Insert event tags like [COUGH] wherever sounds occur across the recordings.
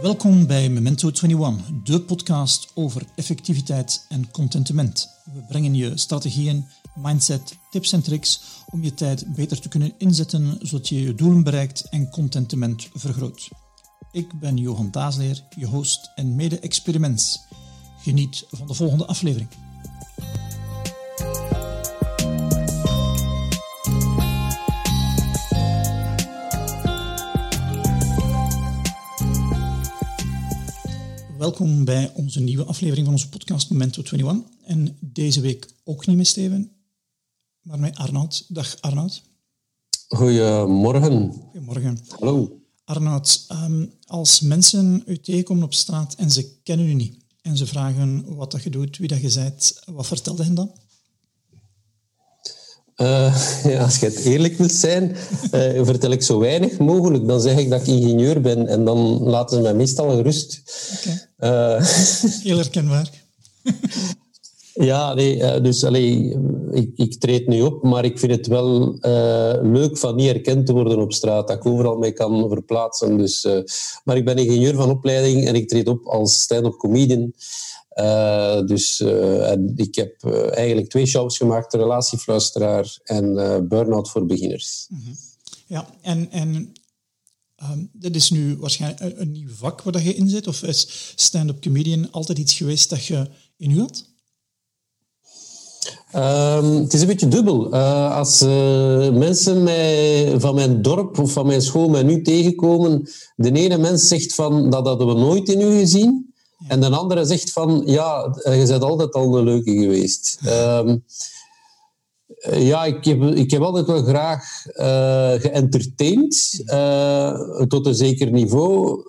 Welkom bij Memento 21, de podcast over effectiviteit en contentement. We brengen je strategieën, mindset, tips en tricks om je tijd beter te kunnen inzetten zodat je je doelen bereikt en contentement vergroot. Ik ben Johan Daasleer, je host en mede-experiments. Geniet van de volgende aflevering. Welkom bij onze nieuwe aflevering van onze podcast Memento 21. En deze week ook niet met Steven, maar met Arnoud. Dag Arnoud. Goedemorgen. Goedemorgen. Hallo. Arnoud, um, als mensen u tegenkomen op straat en ze kennen u niet en ze vragen wat dat je doet, wie dat je bent, wat vertelde hen dan? Uh, [LAUGHS] ja, als je het eerlijk wilt zijn, uh, vertel ik zo weinig mogelijk. Dan zeg ik dat ik ingenieur ben en dan laten ze mij meestal gerust. Okay. Uh, [LAUGHS] Heel herkenbaar. ja, nee, dus allee, ik, ik treed nu op, maar ik vind het wel leuk van niet herkend te worden op straat. Dat ik overal mee kan verplaatsen. Dus, maar ik ben ingenieur van opleiding en ik treed op als stand-up comedian. Uh, dus uh, ik heb uh, eigenlijk twee shows gemaakt, Relatiefluisteraar en Burnout voor beginners. Mm -hmm. Ja, en, en um, dit is nu waarschijnlijk een, een nieuw vak waar je in zit? Of is stand-up comedian altijd iets geweest dat je in u had? Um, het is een beetje dubbel. als mensen mij, van mijn dorp of van mijn school mij nu tegenkomen, de ene mens zegt van dat hadden we nooit in u gezien. En de andere zegt van, ja, je bent altijd al een leuke geweest. Um, ja, ik heb, ik heb altijd wel graag uh, tot een zeker niveau.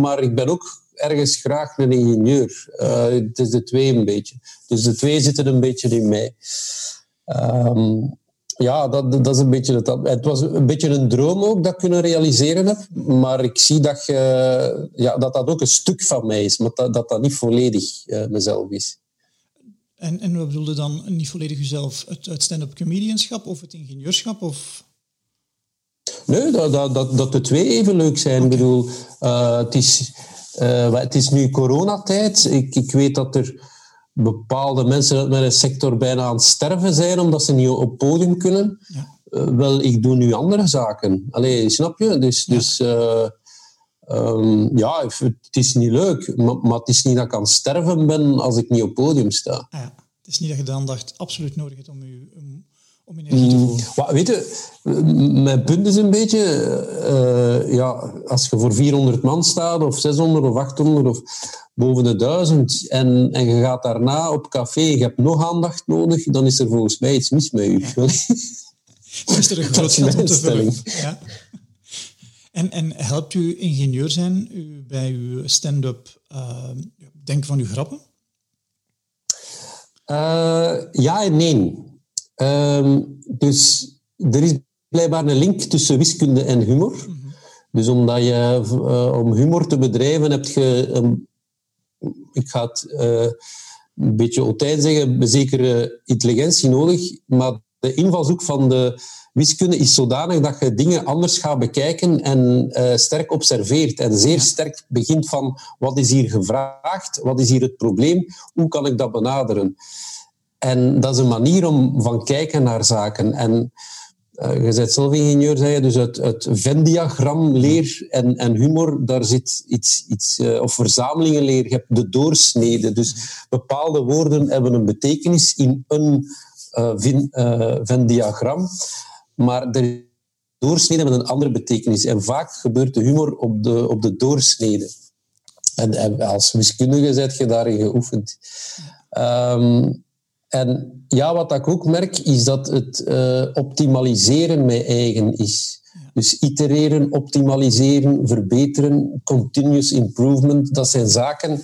Maar ik ben ook ergens graag een ingenieur. Uh, het is de twee een beetje. Dus de twee zitten een beetje in mij. Um, ja, dat, dat is een beetje het. Het was een beetje een droom ook dat ik kunnen realiseren heb. Maar ik zie dat, je, ja, dat dat ook een stuk van mij is. Maar dat dat, dat niet volledig uh, mezelf is. En, en wat bedoelde dan niet volledig jezelf? Het, het stand-up comedianschap of het ingenieurschap? Of... Nee, dat, dat, dat, dat de twee even leuk zijn. Okay. Ik bedoel, uh, het, is, uh, het is nu coronatijd. Ik, ik weet dat er bepaalde mensen met een sector bijna aan het sterven zijn omdat ze niet op podium kunnen. Ja. Uh, wel, ik doe nu andere zaken. Allee, snap je? Dus, ja. dus uh, um, ja, het is niet leuk, maar, maar, het is niet dat ik aan het sterven ben als ik niet op podium sta. Ja. Het is niet dat je dan dacht, absoluut nodig hebt om je om, te. Mm, weet je, mijn punt is een beetje, uh, ja, als je voor 400 man staat, of 600 of 800 of boven de 1000 en, en je gaat daarna op café en je hebt nog aandacht nodig, dan is er volgens mij iets mis met u. Ja. is er een groot gat te. Ja. En, en helpt u ingenieur zijn u bij uw stand-up uh, denken van uw grappen? Uh, ja en nee. Uh, dus er is blijkbaar een link tussen wiskunde en humor. Mm -hmm. Dus omdat je, uh, om humor te bedrijven, heb je, um, ik ga het uh, een beetje altijd zeggen, een zekere intelligentie nodig. Maar de invalshoek van de wiskunde is zodanig dat je dingen anders gaat bekijken en uh, sterk observeert. En zeer sterk begint van wat is hier gevraagd, wat is hier het probleem, hoe kan ik dat benaderen. En dat is een manier om van kijken naar zaken. En uh, je bent zelf ingenieur, zei je, dus het, het Venn-diagram leer en, en humor, daar zit iets, iets uh, of verzamelingenleer, je hebt de doorsnede. Dus bepaalde woorden hebben een betekenis in een uh, Venn-diagram, maar de doorsnede hebben een andere betekenis. En vaak gebeurt de humor op de, op de doorsnede. En, en als wiskundige zet je daarin geoefend. Um, en ja, wat ik ook merk, is dat het uh, optimaliseren mijn eigen is. Dus itereren, optimaliseren, verbeteren, continuous improvement, dat zijn zaken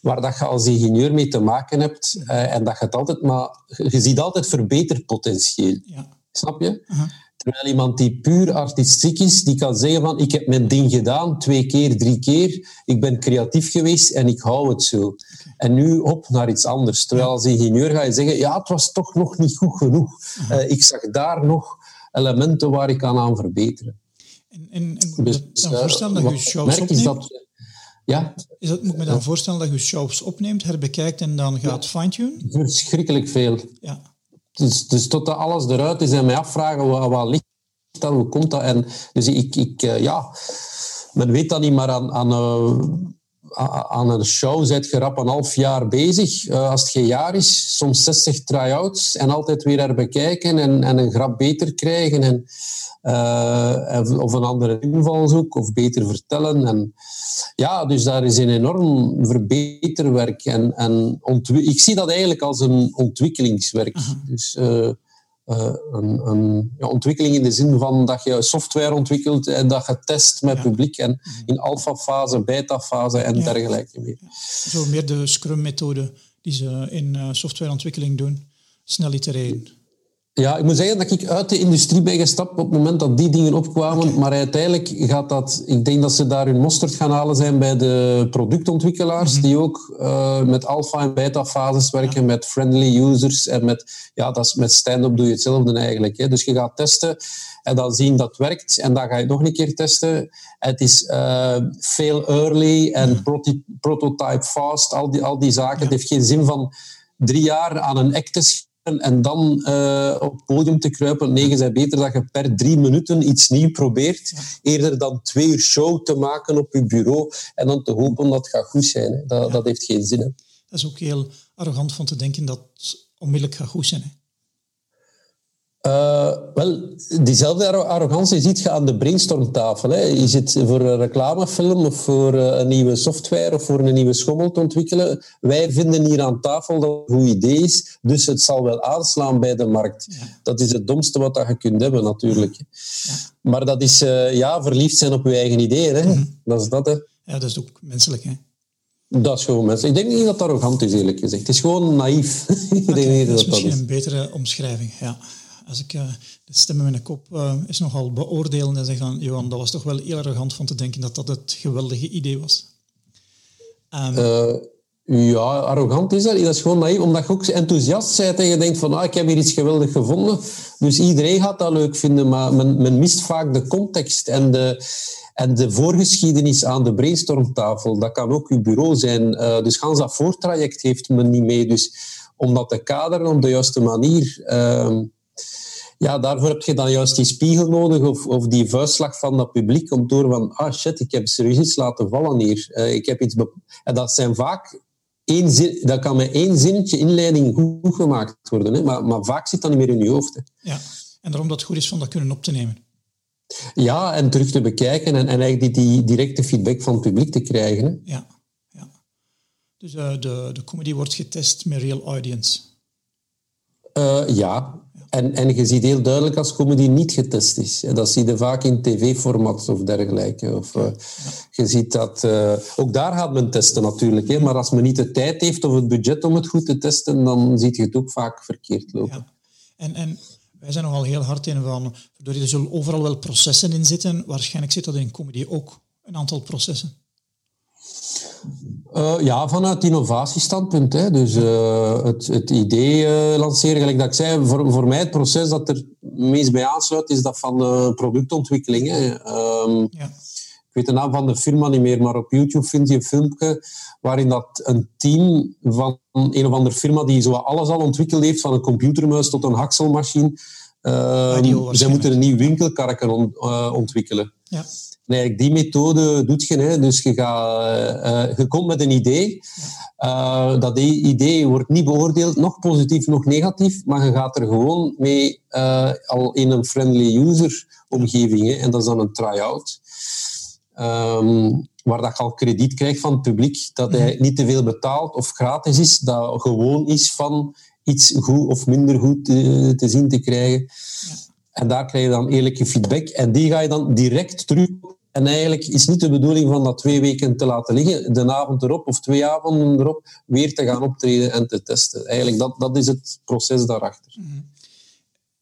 waar dat je als ingenieur mee te maken hebt uh, en dat je het altijd maar... Je ziet altijd verbeterpotentieel. Ja. Snap je? Uh -huh. Terwijl iemand die puur artistiek is, die kan zeggen van ik heb mijn ding gedaan, twee keer, drie keer, ik ben creatief geweest en ik hou het zo. En nu op naar iets anders. Terwijl als ingenieur ga je zeggen, ja, het was toch nog niet goed genoeg. Uh -huh. uh, ik zag daar nog elementen waar ik kan aan verbeteren. En, en, en dus, dan voorstellen dat je shows merk is dat, Ja. Is dat, moet ik me dan voorstellen dat je shows opneemt, herbekijkt en dan gaat fine-tune? Verschrikkelijk veel. Ja. Dus, dus totdat alles eruit is en mij afvragen wat ligt dat, hoe komt dat? En, dus ik, ik uh, ja, men weet dat niet, maar aan, aan, uh, aan een show zit je rap een half jaar bezig. Uh, als het geen jaar is, soms 60 try-outs en altijd weer herbekijken en, en een grap beter krijgen. En, uh, of een andere invalshoek, of beter vertellen. En, ja, dus daar is een enorm verbeterwerk. En, en ik zie dat eigenlijk als een ontwikkelingswerk. Uh -huh. Dus uh, een, een ja, ontwikkeling in de zin van dat je software ontwikkelt en dat je test met ja. publiek en in alfafase, betafase en ja. dergelijke meer. Zo meer de Scrum-methode die ze in softwareontwikkeling doen. Snel itereren. Ja, ik moet zeggen dat ik uit de industrie ben gestapt op het moment dat die dingen opkwamen. Maar uiteindelijk gaat dat... Ik denk dat ze daar hun mosterd gaan halen zijn bij de productontwikkelaars, mm -hmm. die ook uh, met alpha- en beta-fases werken, ja. met friendly users en met... Ja, dat is, met stand-up doe je hetzelfde eigenlijk. Hè. Dus je gaat testen en dan zien dat het werkt en dan ga je het nog een keer testen. Het is uh, fail early en mm -hmm. prototype fast, al die, al die zaken. Ja. Het heeft geen zin van drie jaar aan een act te en dan uh, op het podium te kruipen. Nee, is het beter dat je per drie minuten iets nieuws probeert, eerder dan twee uur show te maken op je bureau en dan te hopen dat het gaat goed zijn. Hè. Dat, ja. dat heeft geen zin. Hè. Dat is ook heel arrogant van te denken dat het onmiddellijk gaat goed zijn. Hè. Uh, wel, diezelfde arrogantie ziet je aan de brainstormtafel. Hè. Je zit voor een reclamefilm of voor een nieuwe software of voor een nieuwe schommel te ontwikkelen. Wij vinden hier aan tafel dat het een goed idee is, dus het zal wel aanslaan bij de markt. Ja. Dat is het domste wat je kunt hebben, natuurlijk. Ja. Maar dat is, uh, ja, verliefd zijn op je eigen ideeën. Hè. -hmm. Dat is dat, hè. Ja, dat is ook menselijk, hè. Dat is gewoon menselijk. Ik denk niet dat het arrogant is, eerlijk gezegd. Het is gewoon naïef. [LAUGHS] Okay, dat, dat is misschien dat is. een betere omschrijving, ja als ik uh, de stem in mijn kop uh, is nogal beoordelen en zeg dan, Johan, dat was toch wel heel arrogant van te denken dat dat het geweldige idee was. Um, uh, ja, arrogant is dat. Dat is gewoon naïef, omdat je ook enthousiast bent en je denkt van, ah, ik heb hier iets geweldig gevonden. Dus iedereen gaat dat leuk vinden, maar men, men mist vaak de context en de, en de voorgeschiedenis aan de brainstormtafel. Dat kan ook uw bureau zijn. dus gans dat voortraject heeft men niet mee. Dus om dat te kaderen op de juiste manier... Ehm, ja, daarvoor heb je dan juist die spiegel nodig of, of die vuistslag van dat publiek om door van, ah shit, ik heb serieus iets laten vallen hier. Uh, ik heb iets en dat zijn vaak één zin, dat kan met één zinnetje inleiding goed gemaakt worden, hè? Maar, maar vaak zit dat niet meer in je hoofd. Hè? Ja, en daarom dat het goed is van dat kunnen op te nemen. Ja, en terug te bekijken en, en eigenlijk die, die directe feedback van het publiek te krijgen. Hè? Ja, ja. Dus uh, de, de comedy wordt getest met real audience. Uh, ja, en, en je ziet heel duidelijk als comedy niet getest is. Dat zie je vaak in tv-formats of dergelijke. Of, uh, je ziet dat... Uh, ook daar gaat men testen natuurlijk. Hè, maar als men niet de tijd heeft of het budget om het goed te testen, dan zie je het ook vaak verkeerd lopen. Ja. En, en wij zijn nogal heel hard in van... Er zullen overal wel processen in zitten. Waarschijnlijk zit dat in comedy ook. Een aantal processen. Uh, ja, vanuit innovatiestandpunt. Hè. Dus uh, het, het idee uh, lanceren, gelijk dat ik zei, voor, voor mij het proces dat er meest bij aansluit, is dat van productontwikkeling. Hè. Um, ja. Ik weet de naam van de firma niet meer, maar op YouTube vind je een filmpje waarin dat een team van een of andere firma die zo alles al ontwikkeld heeft, van een computermuis tot een hakselmachine, zij moeten een nieuw winkelkarken on, ontwikkelen. Ja. Eigenlijk die methode doet je. Hè. Dus je, gaat, uh, je komt met een idee. Uh, dat idee wordt niet beoordeeld, nog positief, nog negatief, maar je gaat er gewoon mee al in een friendly user omgeving. Hè. En dat is dan een try-out. Um, waar dat je al krediet krijgt van het publiek, dat hij niet te veel betaalt of gratis is, dat gewoon is van iets goed of minder goed te, te zien te krijgen. Ja. En daar krijg je dan eerlijke feedback. En die ga je dan direct terug en eigenlijk is niet de bedoeling van dat twee weken te laten liggen, de avond erop of twee avonden erop weer te gaan optreden en te testen. Eigenlijk dat, dat is het proces daarachter. Mm -hmm.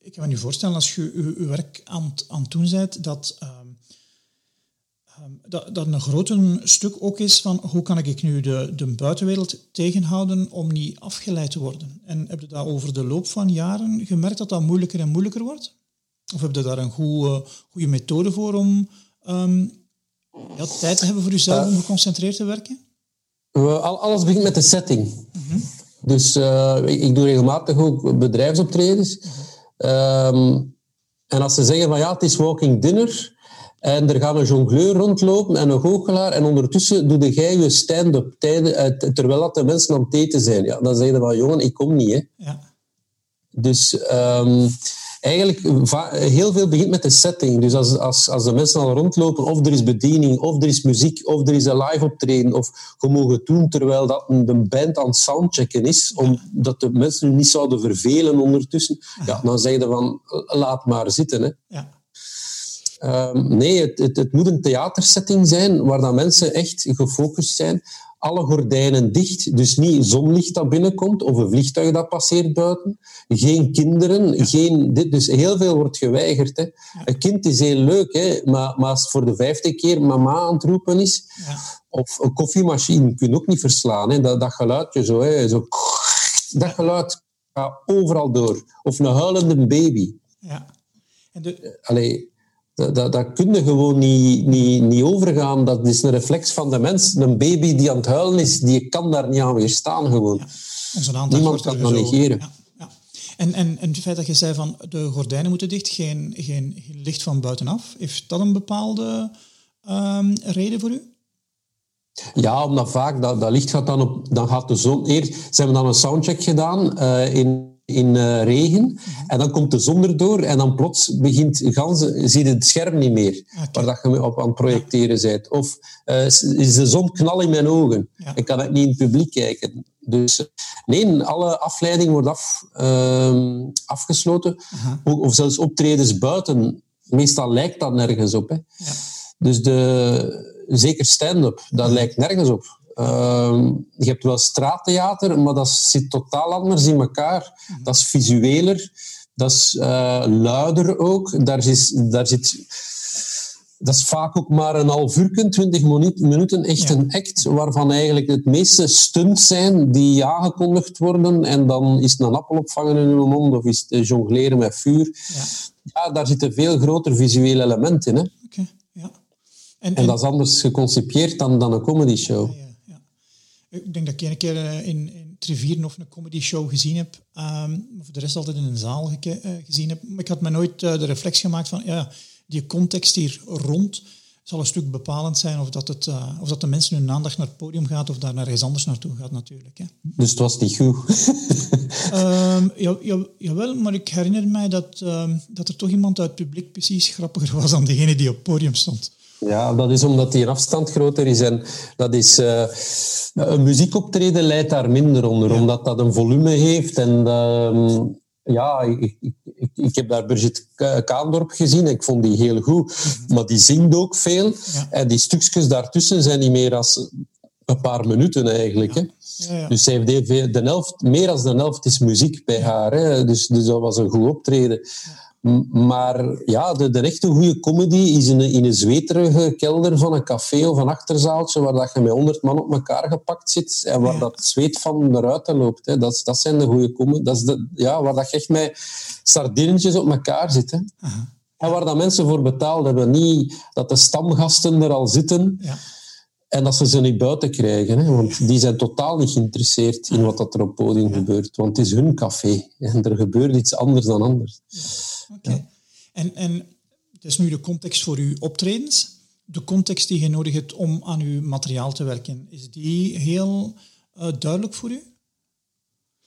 Ik kan me nu voorstellen, als je je, werk aan, aan het doen bent, dat, um, dat, dat een groot stuk ook is van hoe kan ik nu de, de buitenwereld tegenhouden om niet afgeleid te worden. En heb je dat over de loop van jaren gemerkt dat dat moeilijker en moeilijker wordt? Of heb je daar een goede, goede methode voor om um, Ja, tijd hebben voor jezelf om geconcentreerd te werken? alles begint met de setting. Dus ik, ik, doe regelmatig ook bedrijfsoptredens. Ehm, en als ze zeggen van ja, het is walking dinner en er gaat een jongleur rondlopen en een goochelaar en ondertussen doe jij je stand-up terwijl dat de mensen aan het eten zijn. Ja, dan zeggen ze van jongen, ik kom niet. Hè. Ja. Dus um, eigenlijk heel veel begint met de setting. Dus als, als, als de mensen al rondlopen, of er is bediening, of er is muziek, of er is een live optreden, of je mogen doen terwijl dat de band aan het soundchecken is, omdat de mensen niet zouden vervelen ondertussen, ja, dan zeg je van laat maar zitten. Hè. Ja. Um, nee, het, het, het, moet een theatersetting zijn waar dat mensen echt gefocust zijn alle gordijnen dicht, dus niet zonlicht dat binnenkomt of een vliegtuig dat passeert buiten. Geen kinderen, geen dit. Dus heel veel wordt geweigerd. Hè. Een kind is heel leuk, hè, maar, maar als het voor de vijfde keer mama aan het roepen is, ja. of een koffiemachine kun je ook niet verslaan. Hè. Dat, dat geluidje zo, hè, zo, dat geluid gaat overal door. Of een huilende baby. Ja. En de... Allee, dat, dat, dat kun je gewoon niet, niet, niet overgaan. Dat is een reflex van de mens. Een baby die aan het huilen is, die kan daar niet aan weerstaan gewoon. Ja. Niemand kan dat negeren. Ja, ja. En, en, en het feit dat je zei van de gordijnen moeten dicht, geen, geen, licht van buitenaf, heeft dat een bepaalde um, reden voor u? Ja, omdat vaak dat, dat licht gaat dan op, dan gaat de zon. Eerst ze hebben dan een soundcheck gedaan uh, in in uh, regen. En dan komt de zon erdoor en dan plots begint ganzen, zie je het scherm niet meer waar dat je op aan het projecteren bent. Of uh, is de zon knal in mijn ogen en kan ik niet in het publiek kijken. Dus nee, alle afleiding wordt af, uh, afgesloten. Of zelfs optredens buiten. Meestal lijkt dat nergens op. Hè. Ja. Dus de, zeker stand-up, dat lijkt nergens op. Ehm, je hebt wel straattheater, maar dat zit totaal anders in elkaar. Mhm. Dat is visueler, dat is uh, luider ook. Daar, is, daar zit... Dat is vaak ook maar een half uur, 20 minuten, echt een act, waarvan eigenlijk het meeste stunts zijn die aangekondigd worden en dan is het een appel opvangen in uw mond of is het jongleren met vuur. Ja. ja, daar zitten veel groter visuele elementen in. Hè? ja. En, en, dat is anders geconcipieerd dan, dan een comedy show. Ik denk dat ik een keer eh, in, in Trivieren of een comedy show gezien heb. Um, of de rest altijd in een zaal uh, gezien heb. Maar ik had me nooit uh, de reflex gemaakt van, ja, die context hier rond zal een stuk bepalend zijn of dat, het, uh, of dat de mensen hun aandacht naar het podium gaat of daar naar ergens anders naartoe gaat natuurlijk. Hè. Dus het was niet goed? um, [LAUGHS] ja, ja, jawel, maar ik herinner mij dat, um, dat er toch iemand uit het publiek precies grappiger was dan degene die op het podium stond. Ja, dat is omdat die afstand groter is. En dat is, uh, een muziekoptreden leidt daar minder onder, omdat dat een volume heeft. En uh, ja, ik, ik, ik, heb daar Brigitte Kaandorp gezien. Ik vond die heel goed. Mhm. Maar die zingt ook veel. En die stukjes daartussen zijn niet meer als een paar minuten eigenlijk. Hè. Dus zij heeft de helft, meer dan de helft is muziek bij haar. Hè. Dus, dus dat was een goed optreden. Maar ja, de, de echte goede comedy is in een, in een zweterige kelder van een café of een achterzaaltje waar dat je met honderd man op elkaar gepakt zit en waar dat zweet van eruit loopt. Hè. Dat, dat zijn de goede comedy. Dat is de, ja, waar dat je echt met sardinetjes op elkaar zit. Hè. En waar dat mensen voor betaald hebben. Niet dat de stamgasten er al zitten ja. en dat ze ze niet buiten krijgen. Hè. Want die zijn totaal niet geïnteresseerd in wat dat er op het podium gebeurt. Want het is hun café en er gebeurt iets anders dan anders. Oké. En, en het is nu de context voor uw optredens. De context die je nodig hebt om aan uw materiaal te werken, is die heel uh, duidelijk voor u?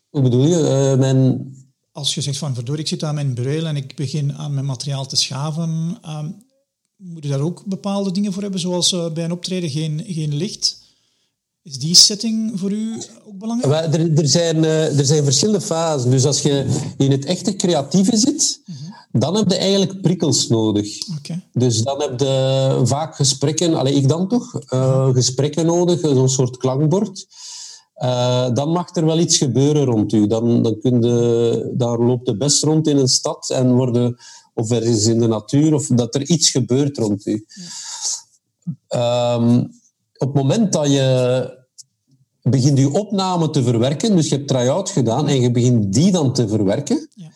Hoe bedoel je? Uh, mijn... Als je zegt van verdorie, ik zit aan mijn bureau en ik begin aan mijn materiaal te schaven, uh, moet je daar ook bepaalde dingen voor hebben, zoals uh, bij een optreden geen, geen licht? Is die setting voor u ook belangrijk? Er, er, zijn, er zijn verschillende fasen. Dus als je in het echte creatieve zit, mhm. Dan heb je eigenlijk prikkels nodig. Dus dan heb je vaak gesprekken, alleen ik dan toch, uh, gesprekken nodig, zo'n soort klankbord. Uh, dan mag er wel iets gebeuren rond u. Dan, dan, kun je, dan loopt de best rond in een stad en worden, of er is in de natuur, of dat er iets gebeurt rond u. Um, op het moment dat je begint je opname te verwerken, dus je hebt try-out gedaan en je begint die dan te verwerken, ja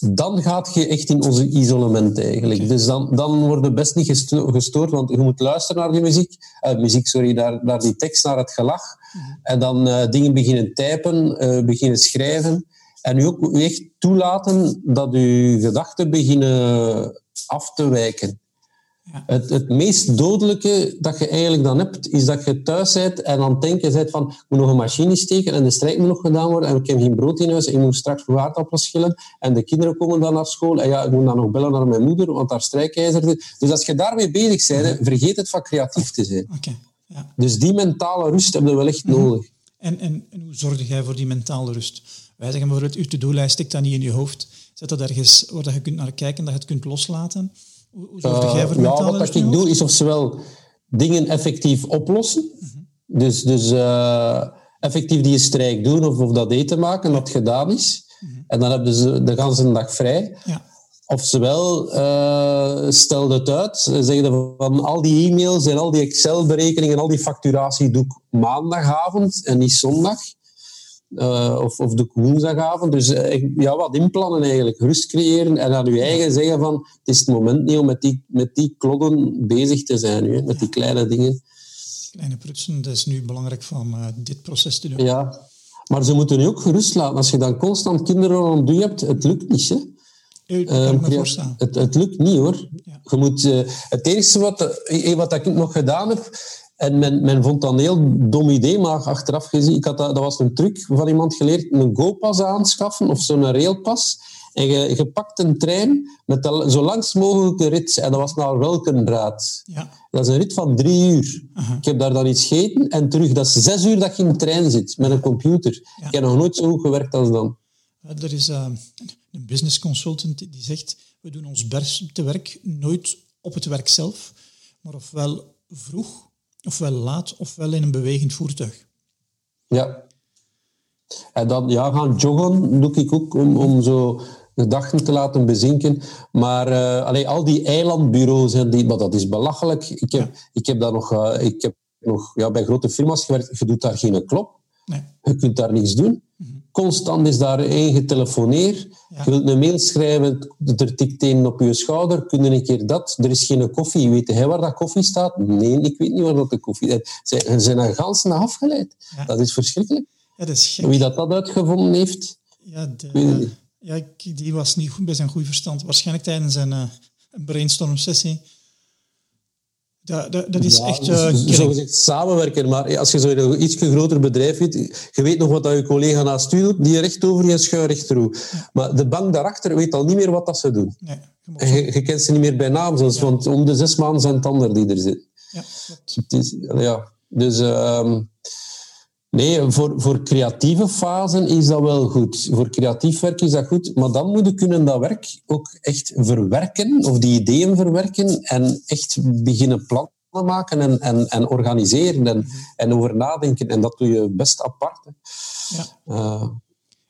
dan gaat je echt in onze isolement eigenlijk. Dus dan, dan word je best niet gestoord, want je moet luisteren naar die muziek, uh, muziek sorry, naar, naar die tekst, naar het gelach. En dan uh, dingen beginnen typen, uh, beginnen schrijven. En u ook echt toelaten dat uw gedachten beginnen af te wijken. Het, het meest dodelijke dat je eigenlijk dan hebt, is dat je thuis bent en aan het denken bent van ik moet nog een machine steken en de strijk moet nog gedaan worden en ik heb geen brood in huis en ik moet straks aardappels schillen en de kinderen komen dan naar school en ja, ik moet dan nog bellen naar mijn moeder, want daar strijkijzer zit. Dus als je daarmee bezig bent, vergeet het van creatief te zijn. Okay. Ja. Dus die mentale rust heb je wel echt mhm. nodig. En, en, en, hoe zorg jij voor die mentale rust? Wij zeggen bijvoorbeeld, je to-do-lijst stikt dat niet in je hoofd. Zet dat ergens waar je kunt naar kijken, dat je het kunt loslaten. Hoe, hoe zorg jij voor uh, Ja, wat ik doe, is ofwel dingen effectief oplossen. Dus, dus uh, effectief die strijk doen of, of dat eten maken, dat gedaan is. En dan hebben ze de hele dag vrij. Ja. Oftewel, uh, stel het uit, zeggen van al die e-mails en al die Excel-berekeningen, al die facturatie doe ik maandagavond en niet zondag. Uh, of, of de woensdagavond. Dus uh, ja, wat inplannen eigenlijk. Rust creëren en aan je eigen zeggen van het is het moment niet om met die, met die bezig te zijn, nu, met die kleine dingen. Kleine prutsen, dat is nu belangrijk van uh, dit proces te doen. Ja, maar ze moeten je ook gerust laten. Als je dan constant kinderen rond je hebt, het lukt niet. Hè? Me voorstellen. Het, het lukt niet hoor. Ja. Je moet, het eerste wat, wat ik nog gedaan heb, en men, men vond dat een heel dom idee, maar achteraf gezien, ik had dat, dat was een truc van iemand geleerd, een GoPas aanschaffen of zo'n railpas. En je, je pakt een trein met de, zo langst mogelijke rit. En dat was naar Welkendraad. Ja. Dat is een rit van drie uur. Ik heb daar dan iets gegeten en terug. Dat is zes uur dat je in de trein zit met een computer. Ik heb nog nooit zo goed gewerkt als dan. Er is uh, een business consultant die zegt, we doen ons beste werk nooit op het werk zelf, maar ofwel vroeg Ofwel laat, ofwel in een bewegend voertuig. Ja. En dan ja, gaan joggen doe ik ook om, om zo gedachten te laten bezinken. Maar uh, allee, al die eilandbureaus, en die, maar dat is belachelijk. Ik heb, ik heb daar nog, uh, ik heb nog ja, bij grote firma's gewerkt. Je doet daar geen klop. Nee. Je kunt daar niks doen. Constant is daar één getelefoneerd. Je wilt een mail schrijven, er tikt één op je schouder. Kun je een keer dat? Er is geen koffie. Weet jij waar dat koffie staat? Nee, ik weet niet waar dat de koffie is. Ze zijn een ganse afgeleid. Dat is verschrikkelijk. Ja, dat is Wie dat, dat uitgevonden heeft, ja, de, ja, die was niet goed bij zijn goede verstand. Waarschijnlijk tijdens een, uh, een brainstorm sessie dat, dat, dat is echt... Uh, zo gezegd samenwerken, maar als je zo'n iets groter bedrijf hebt, je weet nog wat dat je collega naast u doet, die recht over je schuin recht. Maar de bank daarachter weet al niet meer wat dat ze doen. Nee, je, je, kent ze niet meer bij naam, zelfs, ja. want om de zes maanden zijn het ander die er zit. Ja, klopt. Het is, ja. Dus... Um, Nee, voor, voor creatieve fasen is dat wel goed. Voor creatief werk is dat goed. Maar dan moet je kunnen dat werk ook echt verwerken, of die ideeën verwerken, en echt beginnen plannen maken en, en, en organiseren en, en over nadenken. En dat doe je best apart. Ja. Uh,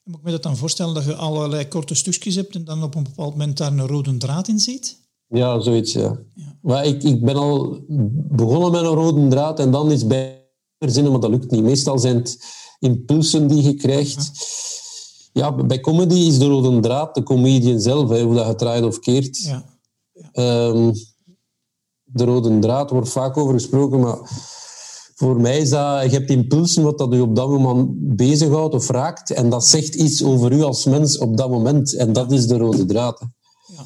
moet ik me dat dan voorstellen dat je allerlei korte stukjes hebt en dan op een bepaald moment daar een rode draad in ziet? Ja, zoiets, ja. ja. Maar ik, ik ben al begonnen met een rode draad en dan is bij verzinnen, maar dat lukt niet. Meestal zijn het impulsen die je krijgt. Ja, bij comedy is de rode draad de comedian zelf, hè, hoe dat je draait of keert. Ja. Ja. Um, de rode draad wordt vaak over gesproken, maar voor mij is dat, je hebt impulsen wat dat je op dat moment bezighoudt of raakt, en dat zegt iets over u als mens op dat moment, en dat is de rode draad. Ja.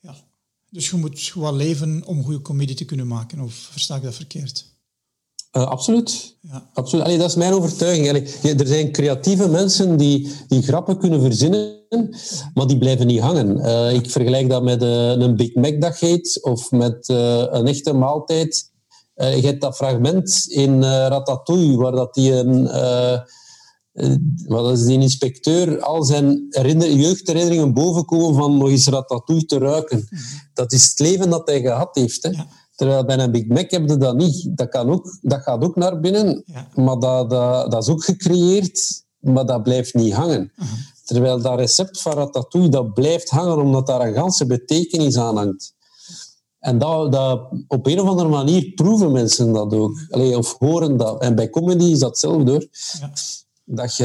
ja. Dus je moet wel leven om goede comedie te kunnen maken, of versta ik dat verkeerd? Uh, absoluut. Ja. absoluut. Allee, dat is mijn overtuiging. Allee, er zijn creatieve mensen die, die grappen kunnen verzinnen, maar die blijven niet hangen. Uh, ik vergelijk dat met uh, een Big Mac dat heet, of met een echte maaltijd. je hebt dat fragment in Ratatouille, waar dat die een... wat is die inspecteur al zijn herinner, jeugdherinneringen bovenkomen van nog eens ratatouille te ruiken. Mhm. Dat is het leven dat hij gehad heeft. Hè. Ja. Terwijl bij een Big Mac heb je dat niet. Dat, kan ook, dat gaat ook naar binnen, maar dat, dat, dat is ook gecreëerd, maar dat blijft niet hangen. Uh -huh. Terwijl dat recept van ratatouille, dat blijft hangen omdat daar een ganse betekenis aan hangt. En dat, dat, op een of andere manier proeven mensen dat ook. Allee, of horen dat. En bij comedy is dat hetzelfde hoor. Ja. Dat je,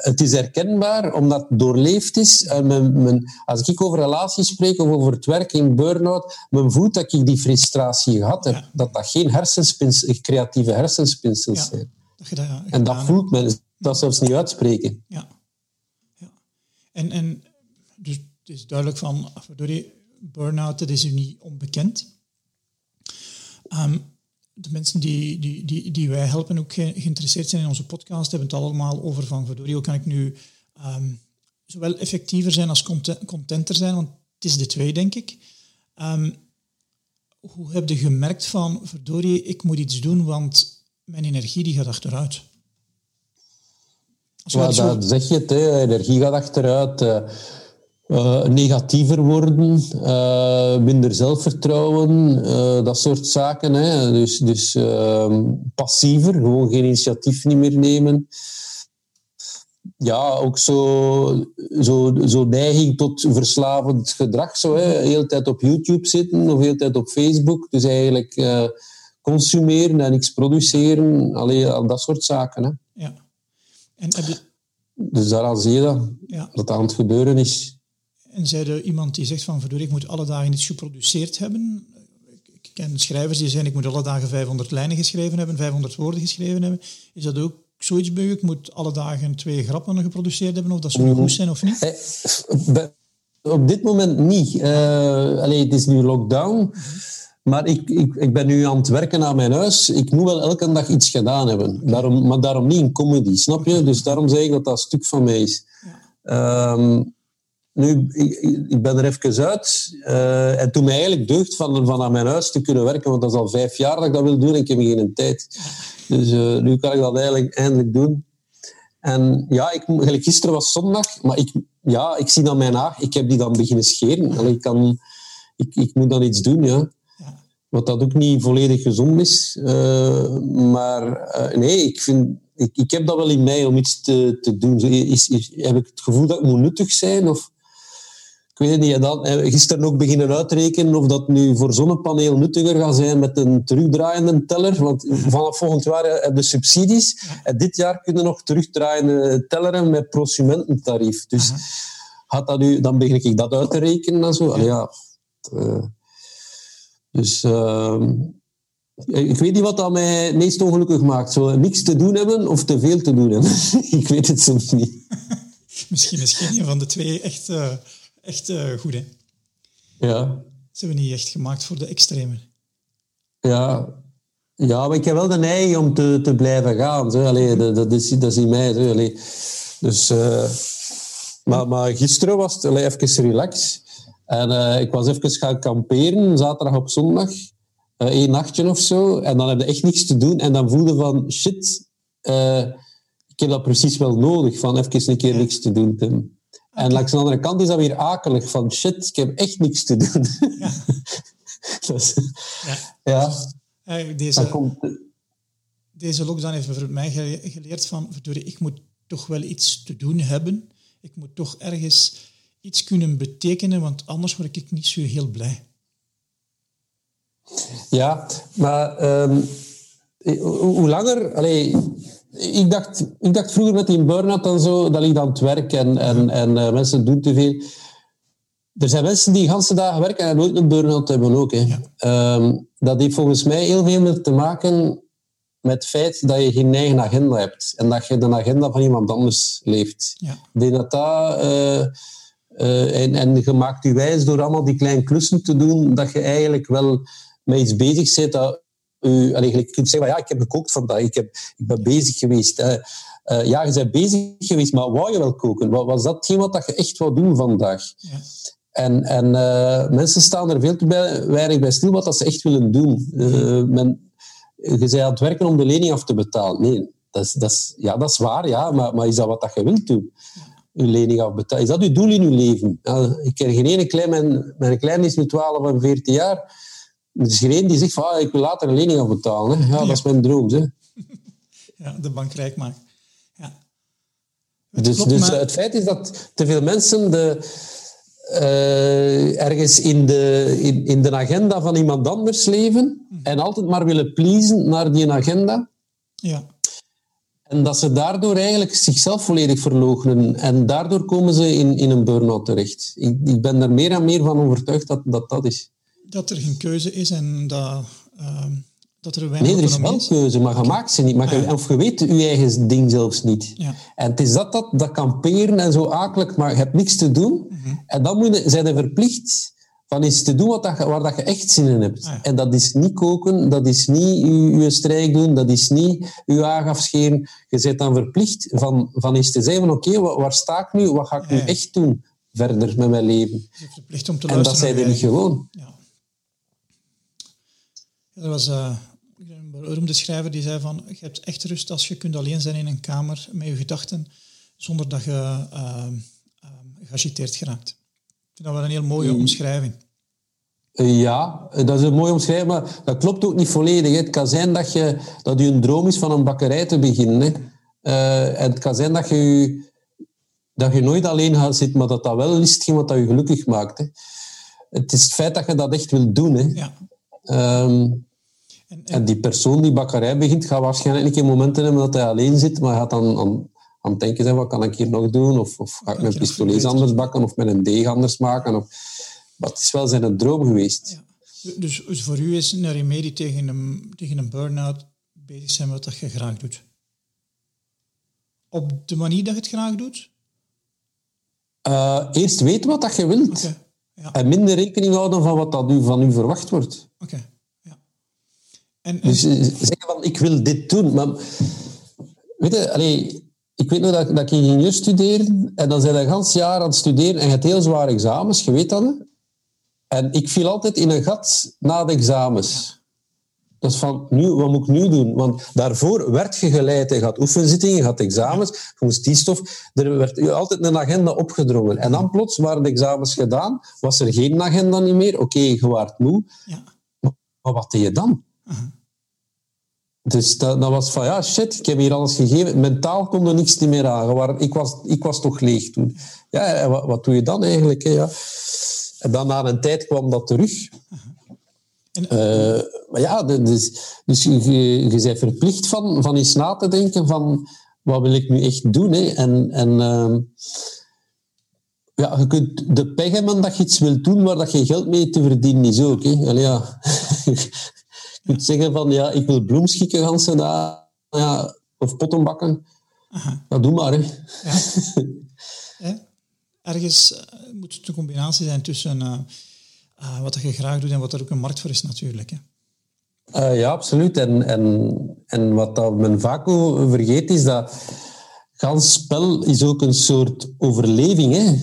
het is herkenbaar omdat het doorleefd is. En mijn, mijn, als ik over relaties spreek of over het werk in burn-out, men voelt dat ik die frustratie gehad heb. Dat dat geen hersenspinsels, creatieve hersenspinsels zijn. Dat dat, en dat voelt men, dat zelfs niet uitspreken. Ja. ja. En, en dus het is duidelijk van, door die burn-out, dat is u niet onbekend. Um, de mensen die, die, die, die wij helpen ook geïnteresseerd zijn in onze podcast, hebben het allemaal over van, verdorie, hoe kan ik nu ehm, zowel effectiever zijn als contenter zijn, want het is de twee, denk ik. Um, hoe heb je gemerkt van, verdorie, ik moet iets doen, want mijn energie die gaat achteruit? Ja, dat zeg je het, hè. energie gaat achteruit. Uh, uh, negatiever worden, uh, minder zelfvertrouwen, uh, dat soort zaken. Hè. Dus, dus ehm, passiever, gewoon geen initiatief niet meer nemen. Ja, ook zo, zo, zo neiging tot verslavend gedrag. Zo, hè. De hele tijd op YouTube zitten of de hele tijd op Facebook. Dus eigenlijk consumeren en niks produceren. Alleen al dat soort zaken. Hè. Ja. En heb je... Dus daaraan zie je dat, ja. dat aan het gebeuren is. En zei er iemand die zegt van, verdorie, ik moet alle dagen iets geproduceerd hebben. Ik ken schrijvers die zeggen, ik moet alle dagen 500 lijnen geschreven hebben, 500 woorden geschreven hebben. Is dat ook zoiets bij u? Ik moet alle dagen twee grappen geproduceerd hebben, of dat ze goed zijn of niet? Eh, op dit moment niet. Uh, allee, het is nu lockdown. Maar ik, ik, ik ben nu aan het werken aan mijn huis. Ik moet wel elke dag iets gedaan hebben. Daarom, maar daarom niet in comedy, snap je? Dus daarom zeg ik dat dat een stuk van mij is. Ja. Nu, ik, ben er even uit. Uh, en toen mij eigenlijk deugd van, van aan mijn huis te kunnen werken, want dat is al vijf jaar dat ik dat wil doen en ik heb geen tijd. Dus uh, nu kan ik dat eigenlijk eindelijk doen. En ja, ik, gisteren was zondag, maar ik, ja, ik zie dan mijn haar, ik heb die dan beginnen scheren. Ik, kan, ik, ik moet dan iets doen, ja. Wat dat ook niet volledig gezond is. Uh, maar nee, ik vind... Ik, ik heb dat wel in mij om iets te, te doen. Is, is, heb ik het gevoel dat ik moet nuttig zijn? Of, ik weet niet, dan, gisteren ook beginnen uitrekenen of dat nu voor zonnepaneel nuttiger gaat zijn met een terugdraaiende teller. Want vanaf volgend jaar hebben de subsidies. En dit jaar kunnen nog terugdraaiende telleren met prosumententarief. Dus had dat nu, dan begin ik dat uit te rekenen en zo. ja, uh, dus uh, ik weet niet wat dat mij het meest ongelukkig maakt. Zo niks te doen hebben of te veel te doen hebben. [LAUGHS] ik weet het soms niet. [LAUGHS] misschien is geen van de twee echt... Uh echt uh, goed, hè? Ja. Ze hebben niet echt gemaakt voor de extremen. Ja, ja maar ik heb wel de neiging om te, te blijven gaan. Zo. Allee, dat, dat, is, dat is in mij. Zo. Allee. Dus, uh, maar, maar gisteren was het allee, even relax. En uh, ik was even gaan kamperen, zaterdag op zondag. Één nachtje of zo. En dan heb je echt niks te doen. En dan voelde van, shit, ik heb dat precies wel nodig. Van even een keer niks te doen, Tim. En langs de andere kant is dat weer akelig van shit, ik heb echt niks te doen. Ja. [LAUGHS] dus, ja. ja. Deze, komt... deze lockdown heeft voor mij geleerd van, ik moet toch wel iets te doen hebben. Ik moet toch ergens iets kunnen betekenen, want anders word ik niet zo heel blij. Ja, maar um, hoe langer... Allee, ik dacht, ik dacht vroeger met die burn-out en zo, dat ligt aan het werk en, en, en uh, mensen doen te veel. Er zijn mensen die ganse dagen werken en nooit een burn-out hebben ook. Hè. Um, dat heeft volgens mij heel veel te maken met het feit dat je geen eigen agenda hebt. En dat je de agenda van iemand anders leeft. Ja. Ik denk dat dat... Uh, uh, en, en je maakt je wijs door allemaal die kleine klussen te doen, dat je eigenlijk wel met iets bezig bent dat u, je kunt zeggen, ja, ik heb gekookt vandaag, ik, heb, ik ben bezig geweest. Uh, ja, je bent bezig geweest, maar wou je wel koken? Wat, was dat wat je echt wou doen vandaag? Ja. En, en uh, mensen staan er veel te bij, weinig bij stil wat dat ze echt willen doen. Uh, men, je bent aan het werken om de lening af te betalen. Nee, dat is, dat is, ja, dat is waar, ja, maar, maar is dat wat dat je wilt doen? Je lening afbetalen. Is dat je doel in je leven? ik ken geen ene klein, mijn, mijn klein is nu 12 of 14 jaar er is geen die zegt van ah, ik wil later een lening afbetalen. Hè. Ja, dat is mijn droom. Hè. [LAUGHS] Ja, de bank rijk maken. Ja. Het dus, dus het feit is dat te veel mensen de, uh, ergens in de, in, in de agenda van iemand anders leven hm. en altijd maar willen pleasen naar die agenda. Ja. En dat ze daardoor eigenlijk zichzelf volledig verloochenen. En daardoor komen ze in, in een burn-out terecht. Ik, ik ben er meer en meer van overtuigd dat dat, dat is. Dat er geen keuze is en dat, uh, dat er weinig Nee, er is wel is. keuze, maar je maakt ze niet. Maar je, Ah, of je weet je eigen ding zelfs niet. Ja. En het is dat, dat, dat kamperen en zo akelig, maar je hebt niks te doen. Mhm. En dan moet je, zijn verplicht van iets te doen wat dat, waar dat je echt zin in hebt. Ah, ja. En dat is niet koken, dat is niet je, je strijk doen, dat is niet je haag afscheren. Je bent dan verplicht van, van eens te zeggen van oké, wa- waar sta ik nu? Wat ga ik nu Ja, echt doen verder met mijn leven? Je verplicht om te En dat luisteren zijn er niet gewoon. Ja. Er was eh, een beroemde schrijver die zei van je hebt echt rust als je kunt alleen zijn in een kamer met je gedachten zonder dat je eh, eh, geagiteerd geraakt. Ik vind dat wel een heel mooie Mm. omschrijving. Eh, Ja, dat is een mooi omschrijving, maar dat klopt ook niet volledig. hè. Het kan zijn dat, je, dat je een droom is van een bakkerij te beginnen. Hè. Eh, en het kan zijn dat je, dat je nooit alleen gaat zitten, maar dat dat wel is hetgeen wat dat je gelukkig maakt. Hè. Het is het feit dat je dat echt wilt doen. Hè. Ja. Ehm, En, en, en die persoon die bakkerij begint, gaat waarschijnlijk een keer momenten hebben dat hij alleen zit, maar gaat dan aan, aan het denken zijn, wat kan ik hier nog doen? Of, of ga ik mijn verbeteren? anders bakken? Of met een deeg anders maken? Of, maar het is wel zijn droom geweest. ja. Dus, dus voor u is een remedie tegen een, tegen een burn-out bezig zijn met wat je graag doet. Op de manier dat je het graag doet? Eh, eerst weten wat dat je wilt. Ja. En minder rekening houden van wat dat u, van u verwacht wordt. Oké. En, en Dus eh, zeggen van, ik wil dit doen. Maar, weet je, allee, ik weet nog dat, dat ik ingenieur studeerde. En dan zijn we een gans jaar aan het studeren. En je hebt heel zware examens, je weet dat. Hè? En ik viel altijd in een gat na de examens. Dat is van, nu, wat moet ik nu doen? Want daarvoor werd je geleid. Je had oefenzittingen, je had examens, je moest die stof. Er werd je altijd een agenda opgedrongen. En dan plots waren de examens gedaan, was er geen agenda niet meer. Oké, je waart moe. ja. Maar wat deed je dan? Dus dat, dat was van, ja, shit, ik heb hier alles gegeven. Mentaal kon er niks niet meer aan. Waar- Ik was, ik was toch leeg toen. Ja, wat, wat doe je dan eigenlijk? Hè? Ja. En dan na een tijd kwam dat terug. En- Eh, maar ja, dus, dus je, je, je bent verplicht van, van eens na te denken van, wat wil ik nu echt doen? Hè? En, en ehm, ja, je kunt de pech hebben dat je iets wilt doen waar dat je geld mee te verdienen is ook. Hè? Allee, ja. [LAUGHS] [LAUGHS] je kunt zeggen van, ja, ik wil bloemschikken ganse dagen, ja, of potten bakken. Ja, doe maar. Hè. Ja. [LAUGHS] Hè? Ergens eh, moet het een combinatie zijn tussen eh, eh, wat je graag doet en wat er ook een markt voor is natuurlijk. Hè. Ja, absoluut. En, en, en wat dat men vaak vergeet is dat gans spel is ook een soort overleving. Hè?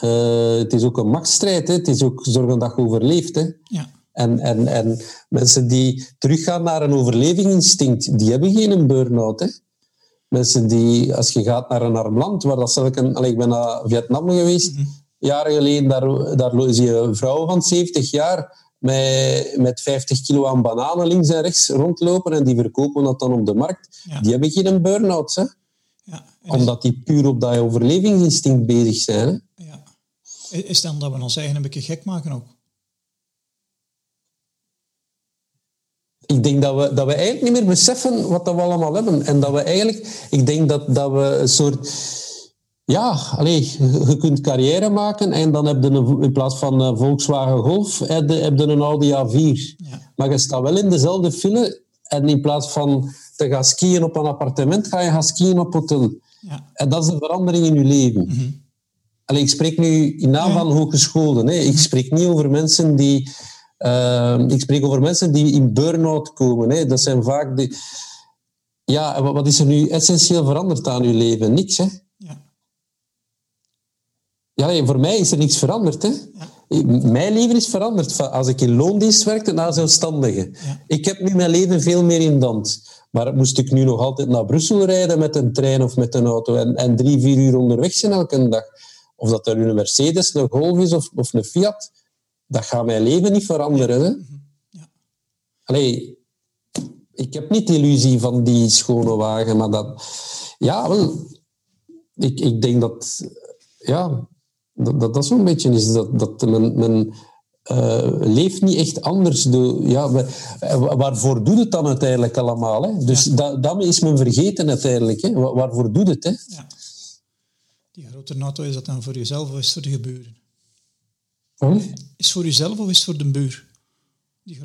Eh, het is ook een machtsstrijd. Hè? Het is ook zorgen dat je overleeft. Hè? Ja. En, en, en mensen die teruggaan naar een overlevingsinstinct, die hebben geen burn-out. Hè? Mensen die, als je gaat naar een arm land, waar dat zelf een, ik ben naar Vietnam geweest, jaren geleden, daar, daar zie je een vrouw van 70 jaar met, met 50 kilo aan bananen links en rechts rondlopen en die verkopen dat dan op de markt. Ja. Die hebben geen burn-outs, hè? Ja. Omdat die puur op dat overlevingsinstinct bezig zijn. Hè? ja. is dan dat we ons eigen een beetje gek maken ook? Ik denk dat we, dat we eigenlijk niet meer beseffen wat dat we allemaal hebben. En dat we eigenlijk... Ik denk dat, dat we een soort... Ja, allez, je kunt carrière maken en dan heb je een, in plaats van een Volkswagen Golf, heb je, heb je een Audi A4. Ja. Maar je staat wel in dezelfde file en in plaats van te gaan skiën op een appartement, ga je gaan skiën op hotel. Ja. En dat is een verandering in je leven. Allee, ik spreek nu in naam van hogescholen. Hè. Ik spreek niet over mensen die... eh, ik spreek over mensen die in burn-out komen. Hè. Dat zijn vaak die... Ja, wat is er nu essentieel veranderd aan je leven? Niks, hè? Ja. Ja, voor mij is er niks veranderd, hè? Mijn leven is veranderd. Van Als ik in loondienst werkte naar zelfstandige. Ja. Ik heb nu mijn leven veel meer in dans. Maar moest ik nu nog altijd naar Brussel rijden met een trein of met een auto en, en drie, vier uur onderweg zijn elke dag? Of dat er nu een Mercedes, een Golf is of, of een Fiat, dat gaat mijn leven niet veranderen. Hè? Ja. Allee, ik heb niet de illusie van die schone wagen, maar dat... Ja, wel... Ik, ik denk dat... Ja, dat dat, dat zo'n beetje is. Dat, dat men, men uh, leeft niet echt anders. De, ja, waarvoor doet het dan uiteindelijk allemaal? Hè? Dus ja. dat is men vergeten uiteindelijk. Hè? waarvoor doet het? Hè? Ja. Die grote NATO, is dat dan voor jezelf of is het voor de geburen? Hm? Is voor jezelf of is het voor de buur?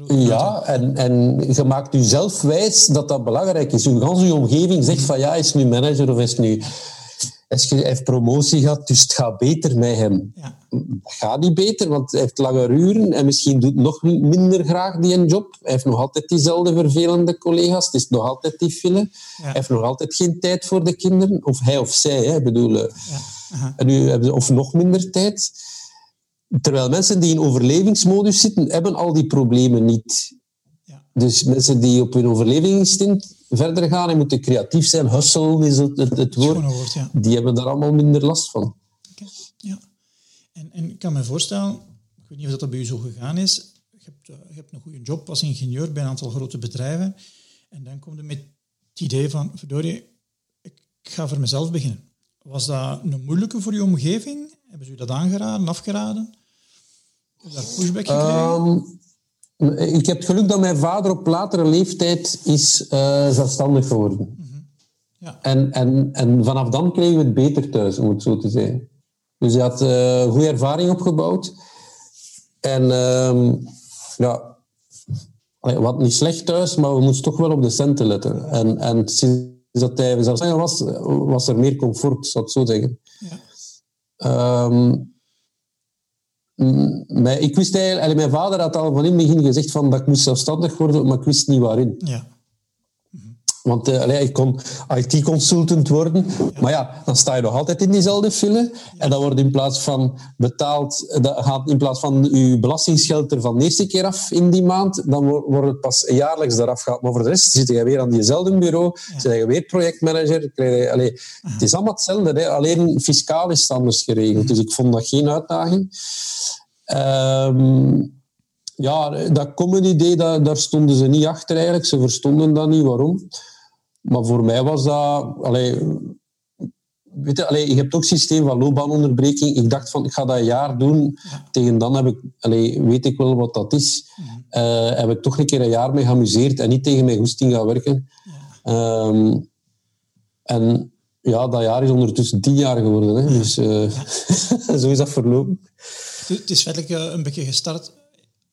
Ja, en, en je maakt jezelf wijs dat dat belangrijk is. Je ganse omgeving zegt van ja, is nu manager of is nu... Hij heeft promotie gehad, dus het gaat beter met hem. Ja. Gaat niet beter, want hij heeft langer uren en misschien doet nog minder graag die een job. Hij heeft nog altijd diezelfde vervelende collega's. Het is nog altijd die file. Hij heeft nog altijd geen tijd voor de kinderen. Of hij of zij, hè, bedoel. Ja. En nu hebben of nog minder tijd. Terwijl mensen die in overlevingsmodus zitten, hebben al die problemen niet. Ja. Dus mensen die op hun overlevingsinstinct verder gaan en moeten creatief zijn, hustle is het, het, het woord, ja. die hebben daar allemaal minder last van. Okay. Ja. En, en ik kan me voorstellen, ik weet niet of dat bij u zo gegaan is, je hebt, eh, je hebt een goede job als ingenieur bij een aantal grote bedrijven en dan kom je met het idee van, verdorie, ik ga voor mezelf beginnen. Was dat een moeilijke voor je omgeving? Hebben ze u dat aangeraden, afgeraden? Daar pushback gekregen? Um, ik heb het geluk dat mijn vader op latere leeftijd is uh, zelfstandig geworden. Mm ja. en, en, en vanaf dan kregen we het beter thuis, om het zo te zeggen. Dus hij had uh, goede ervaring opgebouwd. En um, ja, wat niet slecht thuis, maar we moesten toch wel op de centen letten. En, en sinds dat hij zelfstandig was, was er meer comfort, zou ik zo zeggen. Ja. Um, ik wist eigenlijk, mijn vader had al van in het begin gezegd van, dat ik moest zelfstandig worden, maar ik wist niet waarin. Ja. Want uh, ik kon IT-consultant worden, maar ja, dan sta je nog altijd in diezelfde file. En dan wordt in plaats van betaald, dat gaat in plaats van je belastingsgeld er van de eerste keer af in die maand, dan wordt het pas jaarlijks eraf gehaald. Maar voor de rest zit je weer aan diezelfde bureau, ja. zit je weer projectmanager. Je, het is allemaal hetzelfde, hè? alleen fiscaal is het anders geregeld. Dus ik vond dat geen uitdaging. Um, ja, dat comedy idee, daar stonden ze niet achter eigenlijk. Ze verstonden dat niet, waarom. Maar voor mij was dat... Allee, weet je, allee, je hebt ook systeem van loopbaanonderbreking. Ik dacht van, ik ga dat een jaar doen. Tegen dan heb ik, allee, weet ik wel wat dat is. Uh, heb ik toch een keer een jaar mee geamuseerd en niet tegen mijn goesting gaan werken. Um, en ja, dat jaar is ondertussen tien jaar geworden. Hè. Dus uh, [LAUGHS] zo is dat verlopen. Het is feitelijk eh, een beetje gestart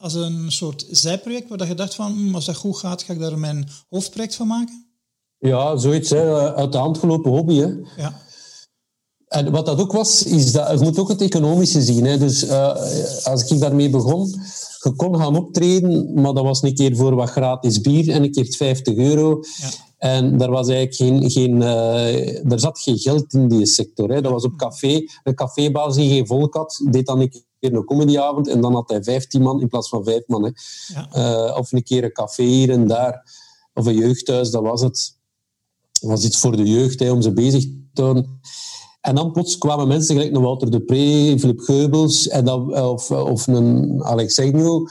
als een soort zijproject waar je dacht van, hm, als dat goed gaat, ga ik daar mijn hoofdproject van maken? Ja, zoiets. Hè. Uit de hand gelopen hobby. Hè. Ja. En wat dat ook was, is dat je moet ook het economische zien. Hè. Dus uh, als ik daarmee begon, je kon gaan optreden, maar dat was een keer voor wat gratis bier en een keer 50 euro. Ja. En daar was eigenlijk geen, geen uh, er zat geen geld in die sector. Hè. Dat was op café. Een cafébaas die geen volk had, deed dan een keer een comedyavond en dan had hij 15 man in plaats van 5 man. Hè. Ja. Uh, of een keer een café hier en daar. Of een jeugdhuis, dat was het was iets voor de jeugd, hè, om ze bezig te houden. En dan plots kwamen mensen gelijk een Walter de Pre, Philip Geubels en dan, of, of een Alex Agnew.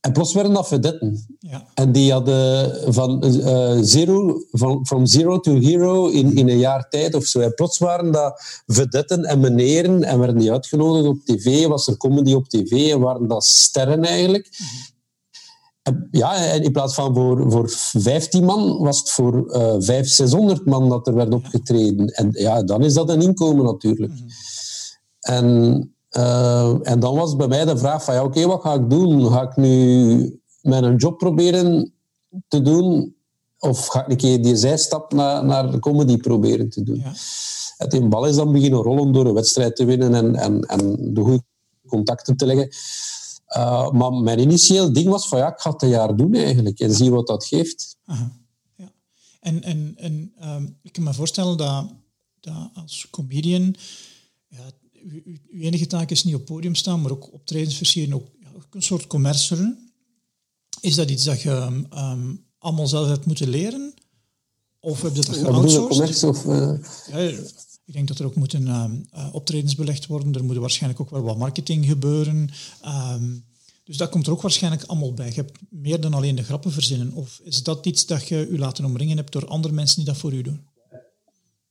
En plots werden dat vedetten. Ja. En die hadden van, uh, zero, van from zero to hero in, in een jaar tijd of zo. En plots waren dat vedetten en meneren en werden die uitgenodigd op tv. Was er comedy op tv en waren dat sterren eigenlijk. Mhm. Ja, en in plaats van voor, voor 15 man was het voor uh, 500, 600 man dat er werd opgetreden. En ja, dan is dat een inkomen natuurlijk. Mhm. En, uh, en dan was bij mij de vraag van, ja, oké, wat ga ik doen? Ga ik nu mijn job proberen te doen? Of ga ik een keer die zijstap naar, naar comedy proberen te doen? Ja. Het in bal is dan beginnen rollen door een wedstrijd te winnen en, en, en de goede contacten te leggen. Uh, maar mijn initieel ding was van ja, ik ga het een jaar doen eigenlijk en zie wat dat geeft. Aha. Ja. En, en, en um, ik kan me voorstellen dat, dat als comedian ja, uw, uw enige taak is niet op podium staan, maar ook optredens versieren, ook, ja, ook een soort commerce Is dat iets dat je um, allemaal zelf hebt moeten leren? Of heb je dat geoutsourced? Of, uh... ja, ik denk dat er ook moeten uh, optredens belegd worden. Er moet waarschijnlijk ook wel wat marketing gebeuren. Um, dus dat komt er ook waarschijnlijk allemaal bij. Je hebt meer dan alleen de grappen verzinnen. Of is dat iets dat je u laten omringen hebt door andere mensen die dat voor u doen?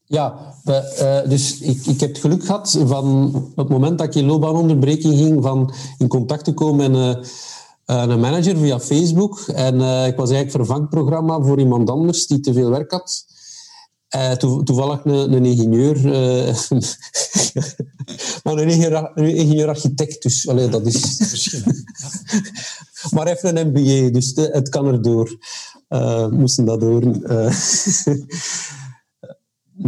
Ja, uh, dus ik, ik heb het geluk gehad van het moment dat ik in loopbaanonderbreking ging, van in contact te komen met uh, een manager via Facebook. En ik was eigenlijk vervangprogramma voor iemand anders die te veel werk had. Uh, to, toevallig een, een ingenieur, uh, [LAUGHS] maar een ingenieur, ingenieur-architect, dus allee, dat is... Ja. [LAUGHS] maar even een MBA, dus de, het kan erdoor. Uh, moesten dat door. [LAUGHS]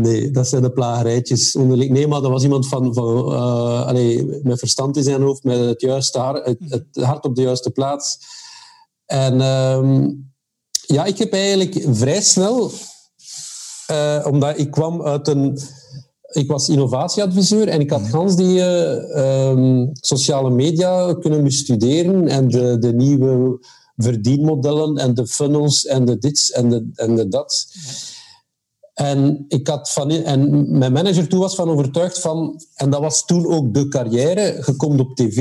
nee, dat zijn de plagerijtjes onderling. Nee, maar dat was iemand van, van allee, met verstand in zijn hoofd, met het, juiste hart, het, het hart op de juiste plaats. En ehm, ja, ik heb eigenlijk vrij snel uh, omdat ik kwam uit een... Ik was innovatieadviseur en ik had gans die uh, um, sociale media kunnen bestuderen en de, de nieuwe verdienmodellen en de funnels en de dits en de, en de dat. En, ik had van, en mijn manager toen was van overtuigd van, en dat was toen ook de carrière, je komt op tv,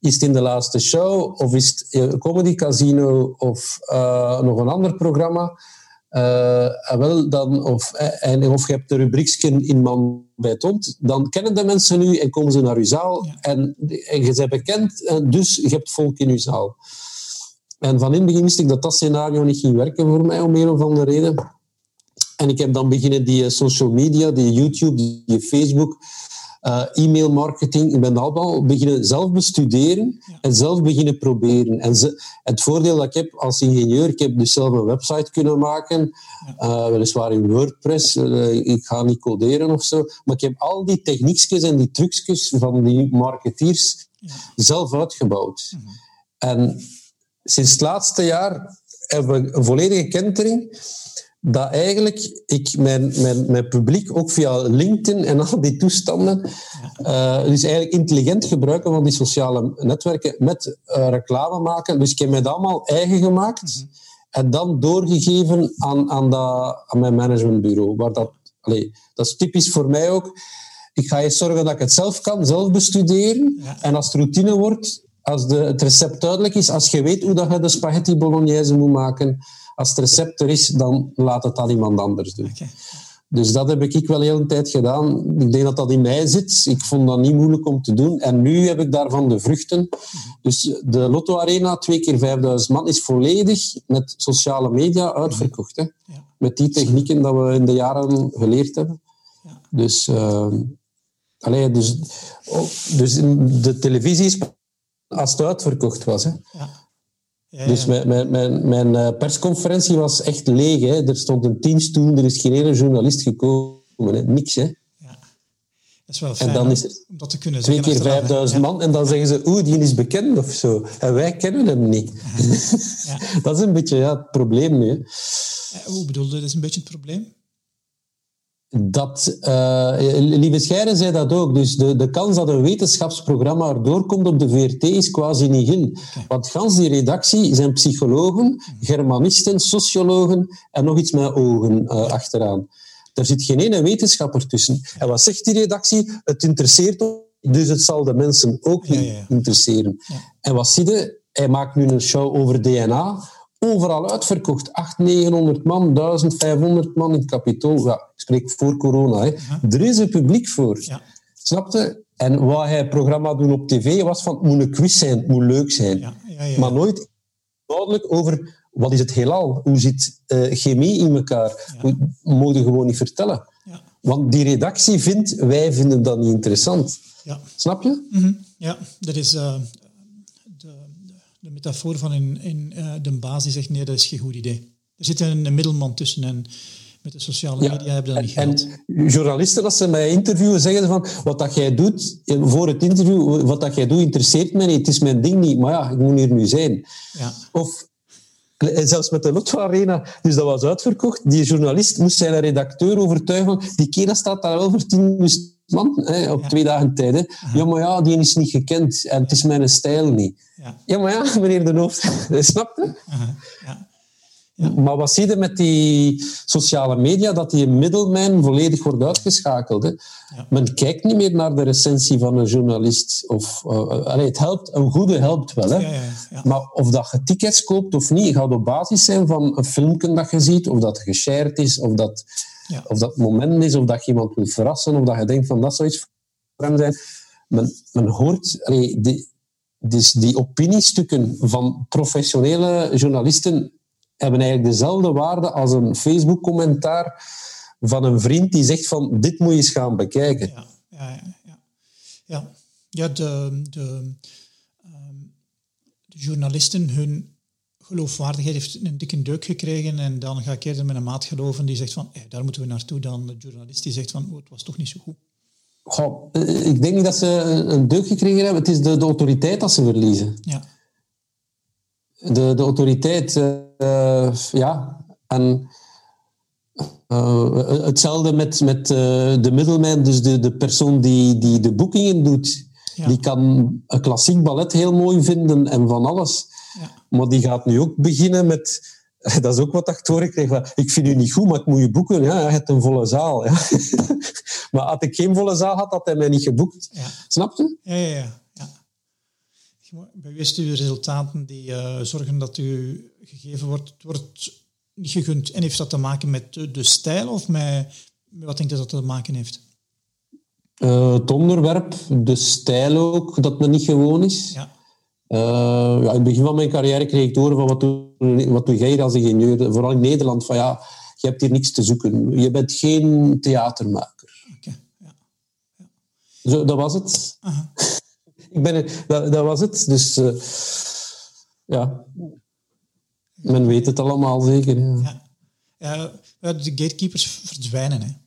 is het in de laatste show of is het Comedy Casino of uh, nog een ander programma? Uh, wel dan, of, eh, en, of je hebt de rubriekje in Man bij Tont, dan kennen de mensen nu en komen ze naar uw zaal. En, en je bent bekend, dus je hebt volk in uw zaal. En van in het begin wist ik dat dat scenario niet ging werken voor mij, om een of andere reden. En ik heb dan beginnen die social media, die YouTube, die Facebook, uh, e-mail marketing. Ik ben dat allemaal beginnen zelf bestuderen en zelf beginnen proberen. En ze, het voordeel dat ik heb als ingenieur, ik heb dus zelf een website kunnen maken, uh, weliswaar in WordPress, uh, ik ga niet coderen of zo, maar ik heb al die techniekjes en die trucjes van die marketeers zelf uitgebouwd. Mhm. En sinds het laatste jaar hebben we een volledige kentering dat eigenlijk ik mijn, mijn, mijn publiek ook via LinkedIn en al die toestanden, uh, dus eigenlijk intelligent gebruiken van die sociale netwerken met uh, reclame maken. Dus ik heb mij dat allemaal eigen gemaakt en dan doorgegeven aan, aan, dat, aan mijn managementbureau. Waar dat, dat is typisch voor mij ook. Ik ga eerst zorgen dat ik het zelf kan, zelf bestuderen. En als het routine wordt, als de, het recept duidelijk is, als je weet hoe dat je de spaghetti bolognese moet maken, als het recept er is, dan laat het dan iemand anders doen. Dus dat heb ik wel heel een tijd gedaan. Ik denk dat dat in mij zit. Ik vond dat niet moeilijk om te doen. En nu heb ik daarvan de vruchten. Dus de Lotto Arena, twee keer 5000 man, is volledig met sociale media uitverkocht. Hè? Met die technieken dat we in de jaren geleerd hebben. Dus, uh, allee, dus, oh, dus de televisie is als het uitverkocht was. Hè? Dus mijn, mijn, mijn, mijn, eh, persconferentie was echt leeg. Hè. Er stond een tien stoel, er is geen ene journalist gekomen. Hè. Niks, hè. Ja. Dat is wel fijn, en dan is het om dat te kunnen twee keer 5000 man en dan zeggen ze, oeh, die is bekend of zo. En wij kennen hem niet. Ja. [LAUGHS] dat is een beetje ja, het probleem nu. Hè. Hoe bedoelde dat is een beetje het probleem? Dat, uh, Lieve Scheire zei dat ook. Dus de, de kans dat een wetenschapsprogramma erdoor komt op de VRT is quasi niet in. Want gans die redactie zijn psychologen, germanisten, sociologen en nog iets met ogen uh, achteraan. Er zit geen ene wetenschapper tussen. En wat zegt die redactie? Het interesseert ons, dus het zal de mensen ook niet interesseren. En wat zie je? Hij maakt nu een show over DNA overal uitverkocht. 800, 900 man, 1500 man in het kapitool. Ja, ik spreek voor corona. Hè. Er is een publiek voor. Ja. Snapte? En wat hij programma doen op tv was van, het moet een quiz zijn, het moet leuk zijn. Ja, ja, maar nooit duidelijk over wat is het heelal? Hoe zit uh, chemie in elkaar? Ja. mogen gewoon niet vertellen. Want die redactie vindt, wij vinden dat niet interessant. Snap je? Mm -hmm. Ja, dat is... Uh, de metafoor van in, in uh, de baas die zegt nee, dat is geen goed idee. Er zit een, een middelman tussen en met de sociale media hebben dat niet gehad. En journalisten, als ze mij interviewen, zeggen van wat dat jij doet voor het interview, wat dat jij doet, interesseert mij niet. Het is mijn ding niet, maar ja, ik moet hier nu zijn. Ja. Of en zelfs met de Lotto Arena, dus dat was uitverkocht. Die journalist moest zijn redacteur overtuigen. Die kerel staat daar wel voor tien man hè, op twee dagen tijd. Hè. Ja, maar ja, die is niet gekend en het is mijn stijl niet. Ja, ja maar ja, [LAUGHS] meneer De Hoofd, [LAUGHS] snap je? Ja. Ja. Maar wat zie je met die sociale media? Dat die middelman volledig wordt uitgeschakeld. Hè? Ja. Men kijkt niet meer naar de recensie van een journalist. Of, uh, het helpt, een goede helpt wel. Hè? Ja, maar of dat je tickets koopt of niet, gaat op basis zijn van een filmpje dat je ziet, of dat geshared is, of dat Ja. Of dat moment is, of dat je iemand wil verrassen, of dat je denkt van dat zou iets voor hem zijn. Men, men hoort, allee, die, dus die opiniestukken van professionele journalisten hebben eigenlijk dezelfde waarde als een Facebook-commentaar van een vriend die zegt van dit moet je eens gaan bekijken. Ja, ja, ja. ja. ja de, de, ehm, de journalisten, hun geloofwaardigheid heeft een dikke deuk gekregen en dan ga ik eerder met een maat geloven die zegt van hey, daar moeten we naartoe dan de journalist die zegt van oh, het was toch niet zo goed. Goh, eh, ik denk niet dat ze een deuk gekregen hebben. Het is de, de autoriteit dat ze verliezen. Ja. De, de autoriteit, uh, ja. En uh, hetzelfde met, met uh, de middelman, dus de, de persoon die, die de boekingen doet. Ja. Die kan een klassiek ballet heel mooi vinden en van alles. Maar die gaat nu ook beginnen met... [LAUGHS] Dat is ook wat ik hoor kreeg. Ik vind u niet goed, maar ik moet je boeken. Ja, je hebt een volle zaal. Ja. [LAUGHS] maar had ik geen volle zaal had, had hij mij niet geboekt. Ja. Snap je? Ja, ja, ja. ja. Bewust u de resultaten die uh, zorgen dat u gegeven wordt, het wordt niet gegund. En heeft dat te maken met de, de stijl of met, met wat denkt u dat dat te maken heeft? Uh, het onderwerp, de stijl ook, dat men niet gewoon is. Ja. Uh, ja, in het begin van mijn carrière kreeg ik horen van wat doe, wat doe jij als ingenieur, vooral in Nederland, van ja, je hebt hier niks te zoeken. Je bent geen theatermaker. Okay, ja. Ja. Zo, dat was het. [LAUGHS] ik ben, dat, dat was het. Dus uh, ja, men weet het allemaal zeker. Ja. Ja. de gatekeepers verdwijnen. Hè.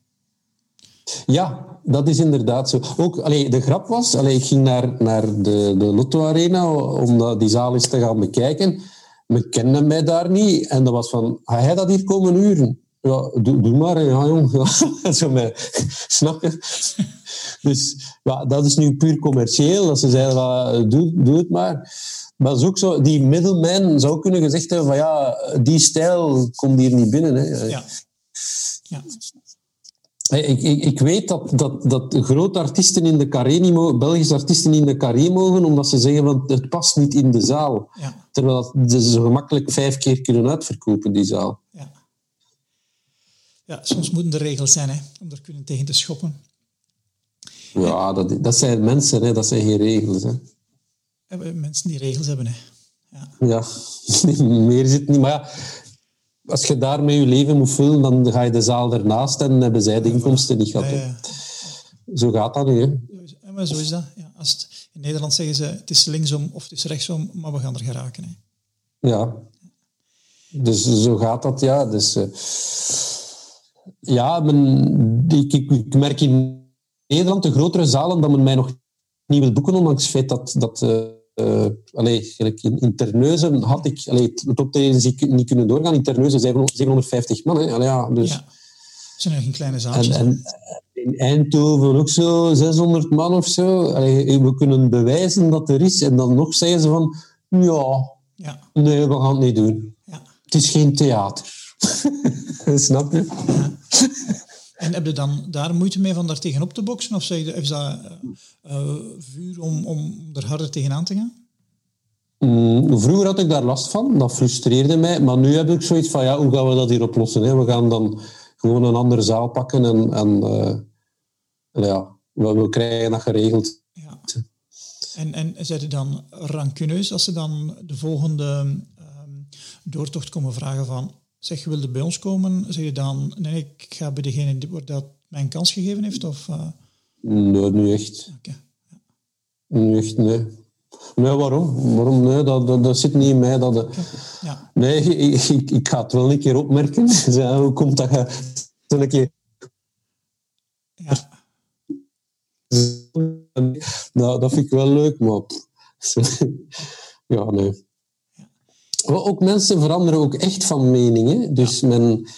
Ja, dat is inderdaad zo. Ook, allee, de grap was, allee, ik ging naar, naar de, de Lotto Arena om die zaal eens te gaan bekijken. Men kende mij daar niet. En dat was van, ga jij dat hier komen uren? Ja, doe, doe maar, ja jong. [LAUGHS] Zo [LAUGHS] je? Dus ja, dat is nu puur commercieel. Dat ze zeiden, van, doe, doe het maar. Maar is ook zo, die middelman zou kunnen gezegd hebben van ja, die stijl komt hier niet binnen. Hè. Ja. ja. Ik, ik, ik, weet dat, dat, dat grote artiesten in de carré niet mogen, Belgische artiesten in de carré mogen, omdat ze zeggen van het past niet in de zaal. Ja. Terwijl ze zo gemakkelijk vijf keer kunnen uitverkopen, die zaal. Ja, ja soms moeten er regels zijn hè, om er kunnen tegen te schoppen. Ja, dat, dat zijn mensen, hè, dat zijn geen regels. Hè. Mensen die regels hebben. Hè. Ja. ja, [LAUGHS] meer zit niet. Maar ja, als je daarmee je leven moet vullen, dan ga je de zaal ernaast en hebben zij de inkomsten niet gehad. Ja, Zo gaat dat nu. Hè. maar zo is dat. Ja, als het, in Nederland zeggen ze het is linksom of het is rechtsom, maar we gaan er geraken. Hè. Ja. Dus zo gaat dat, ja. Dus, uh, ja, men, ik, ik, ik, merk in Nederland de grotere zalen dat men mij nog niet wil boeken, ondanks het feit dat, dat uh, uh, allee, in, in Terneuzen had ik allee, het optreden niet kunnen doorgaan. In Terneuzen 750 man. Hè. Allee, ja, dus. Ja. Het zijn geen kleine zaaltjes. En, en, in Eindhoven ook zo 600 man of zo. Allee, we kunnen bewijzen dat er is. En dan nog zeggen ze van... Ja, ja. nee, we gaan het niet doen. Ja. Het is geen theater. [LAUGHS] Snap je? Ja. En heb je dan daar moeite mee van daar tegenop te boksen? Of zeg je, is dat uh, vuur om, om er harder tegenaan te gaan? Mm, vroeger had ik daar last van. Dat frustreerde mij. Maar nu heb ik zoiets van, ja, hoe gaan we dat hier oplossen? Hè? We gaan dan gewoon een andere zaal pakken en, en uh, ja, we, we, krijgen dat geregeld. Ja. En, en zijn ze dan rancuneus als ze dan de volgende um, doortocht komen vragen van Zeg, je wilde bij ons komen, zeg je dan, nee, ik ga bij degene die dat mij een kans gegeven heeft? Of, uh... Nee, niet echt. Okay. Ja. Niet echt, nee. Nee, waarom? Waarom? Nee, dat, dat, dat zit niet in mij. Dat, okay. ja. Nee, [LAUGHS] ik, ik, ik, ga het wel een keer opmerken. [LAUGHS] Hoe komt dat je een keer... Ja. Nou, dat vind ik wel leuk, maar... [LAUGHS] Ja, nee ook mensen veranderen ook echt van mening. Dus men,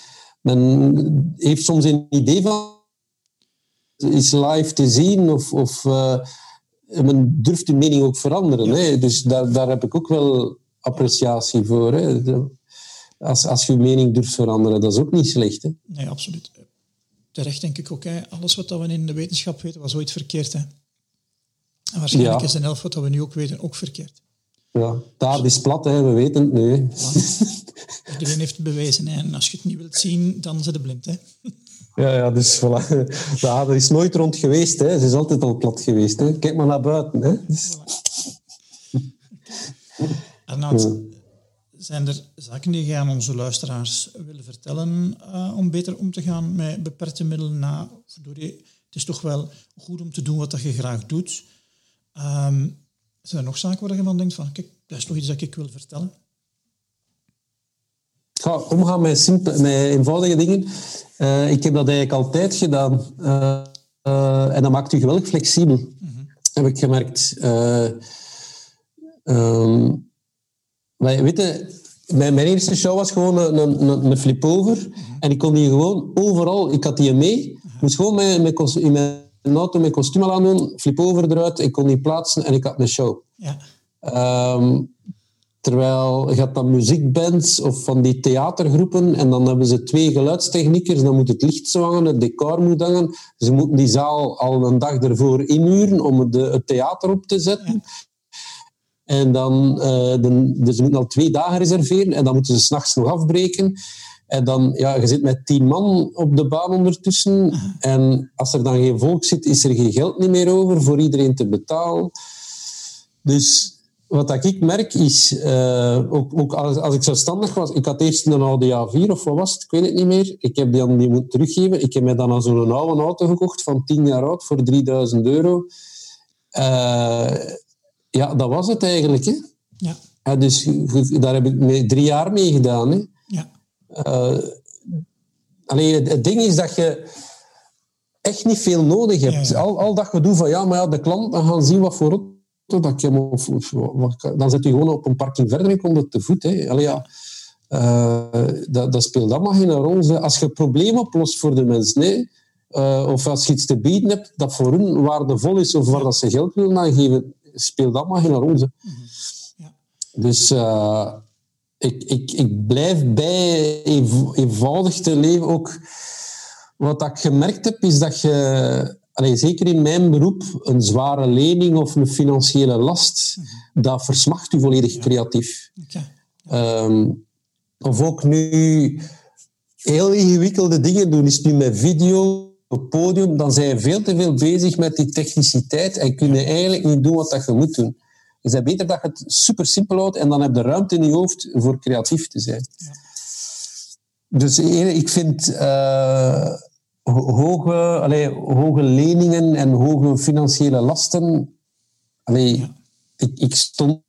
men heeft soms een idee van is live te zien of, of uh, men durft de mening ook veranderen. Hè? Dus daar, daar heb ik ook wel appreciatie voor. Hè? Als, als je mening durft veranderen, dat is ook niet slecht. Hè? Nee, absoluut. Terecht denk ik ook. Hè? Alles wat we in de wetenschap weten, was ooit verkeerd. Hè? En waarschijnlijk is de helft wat we nu ook weten ook verkeerd. Ja, daar is plat, hè. we weten het nu. Iedereen heeft het bewezen. Hè. En als je het niet wilt zien, dan zit je blind. Hè. Ja, ja, dus voilà. De ader is nooit rond geweest. Hè. Ze is altijd al plat geweest. Hè. Kijk maar naar buiten. Hè. Dus... Arnoud, zijn er zaken die je aan onze luisteraars willen vertellen uh, om beter om te gaan met beperkte middelen? Na, het is toch wel goed om te doen wat je graag doet. Um, zijn er nog zaken waar je van denkt van, kijk, dat is toch iets dat ik wil vertellen? ga omgaan met, simpel, met eenvoudige dingen. Uh, ik heb dat eigenlijk altijd gedaan. Uh, uh, en dat maakt u geweldig flexibel, mm -hmm. heb ik gemerkt. Um, weet je, mijn, mijn, eerste show was gewoon een, een, een flip-over. Mm -hmm. En ik kon die gewoon overal... Ik had die mee. Moest gewoon met, met, in mijn auto mijn kostuum aan doen, flip-over eruit. Ik kon die plaatsen en ik had mijn show. Ja. Um, Terwijl je hebt dan muziekbands of van die theatergroepen en dan hebben ze twee geluidstechniekers, dan moet het licht zwangen, het decor moet hangen. Ze moeten die zaal al een dag ervoor inhuren om het, het theater op te zetten. En dan, uh, de, dus ze moeten al twee dagen reserveren en dan moeten ze s'nachts nog afbreken. En dan, ja, je zit met tien man op de baan ondertussen. En als er dan geen volk zit, is er geen geld niet meer over voor iedereen te betalen. Dus wat ik merk is, uh, ook, ook als, als, ik zelfstandig was, ik had eerst een Audi A4 of wat was het, ik weet het niet meer. Ik heb die, die moeten teruggeven. Ik heb mij dan zo'n oude auto gekocht van 10 jaar oud voor 3000 euro. Uh, ja, dat was het eigenlijk. Hè. Ja. ja. dus daar heb ik mee, drie jaar mee gedaan. Hè. Ja. Uh, alleen het ding is dat je echt niet veel nodig hebt. Ja, ja. Al, al dat gedoe van ja, maar ja, de klanten gaan zien wat voor dat je, of, of, dan zit je gewoon op een parking verder en komt het te voet. Hè. Allee, ja, uh, dat, dat, speelt allemaal geen rol. Als je problemen oplost voor de mensen, nee, uh, of als je iets te bieden hebt dat voor hun waardevol is of waar dat ze geld willen aangeven, speelt allemaal geen rol. Mm ja. Dus uh, ik, ik, ik blijf bij eenvoudig te leven. Ook wat ik gemerkt heb, is dat je allee, zeker in mijn beroep, een zware lening of een financiële last, mhm. dat versmacht u volledig creatief. Um, of ook nu heel ingewikkelde dingen doen, is nu met video op podium, dan zijn je veel te veel bezig met die techniciteit en kun je eigenlijk niet doen wat dat je moet doen. Dus het is beter dat je het super simpel houdt en dan heb je ruimte in je hoofd voor creatief te zijn. Ja. Dus eh, ik vind... Uh, hoge, allee, hoge leningen en hoge financiële lasten. Allee, ik, ik stond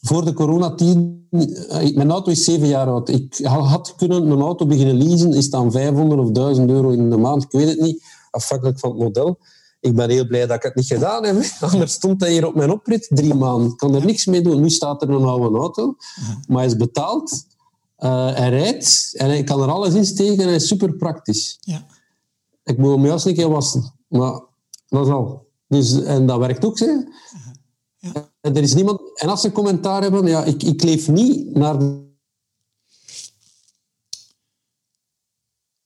voor de coronatijd. Eh, mijn auto is zeven jaar oud. Ik had kunnen een auto beginnen leasen, is dan 500 of 1000 euro in de maand. Ik weet het niet, afhankelijk van het model. Ik ben heel blij dat ik het niet gedaan heb. Anders stond hij hier op mijn oprit drie maanden. Ik kan er niks mee doen. Nu staat er een oude auto, maar hij is betaald. Uh, hij rijdt en hij kan er alles in steken en hij is super praktisch. Ja. Ik moet mijn jas een keer wassen. Maar dat is al. Dus, en dat werkt ook, hè. Ja. En er is niemand... En als ze commentaar hebben, ja, ik, ik leef niet naar...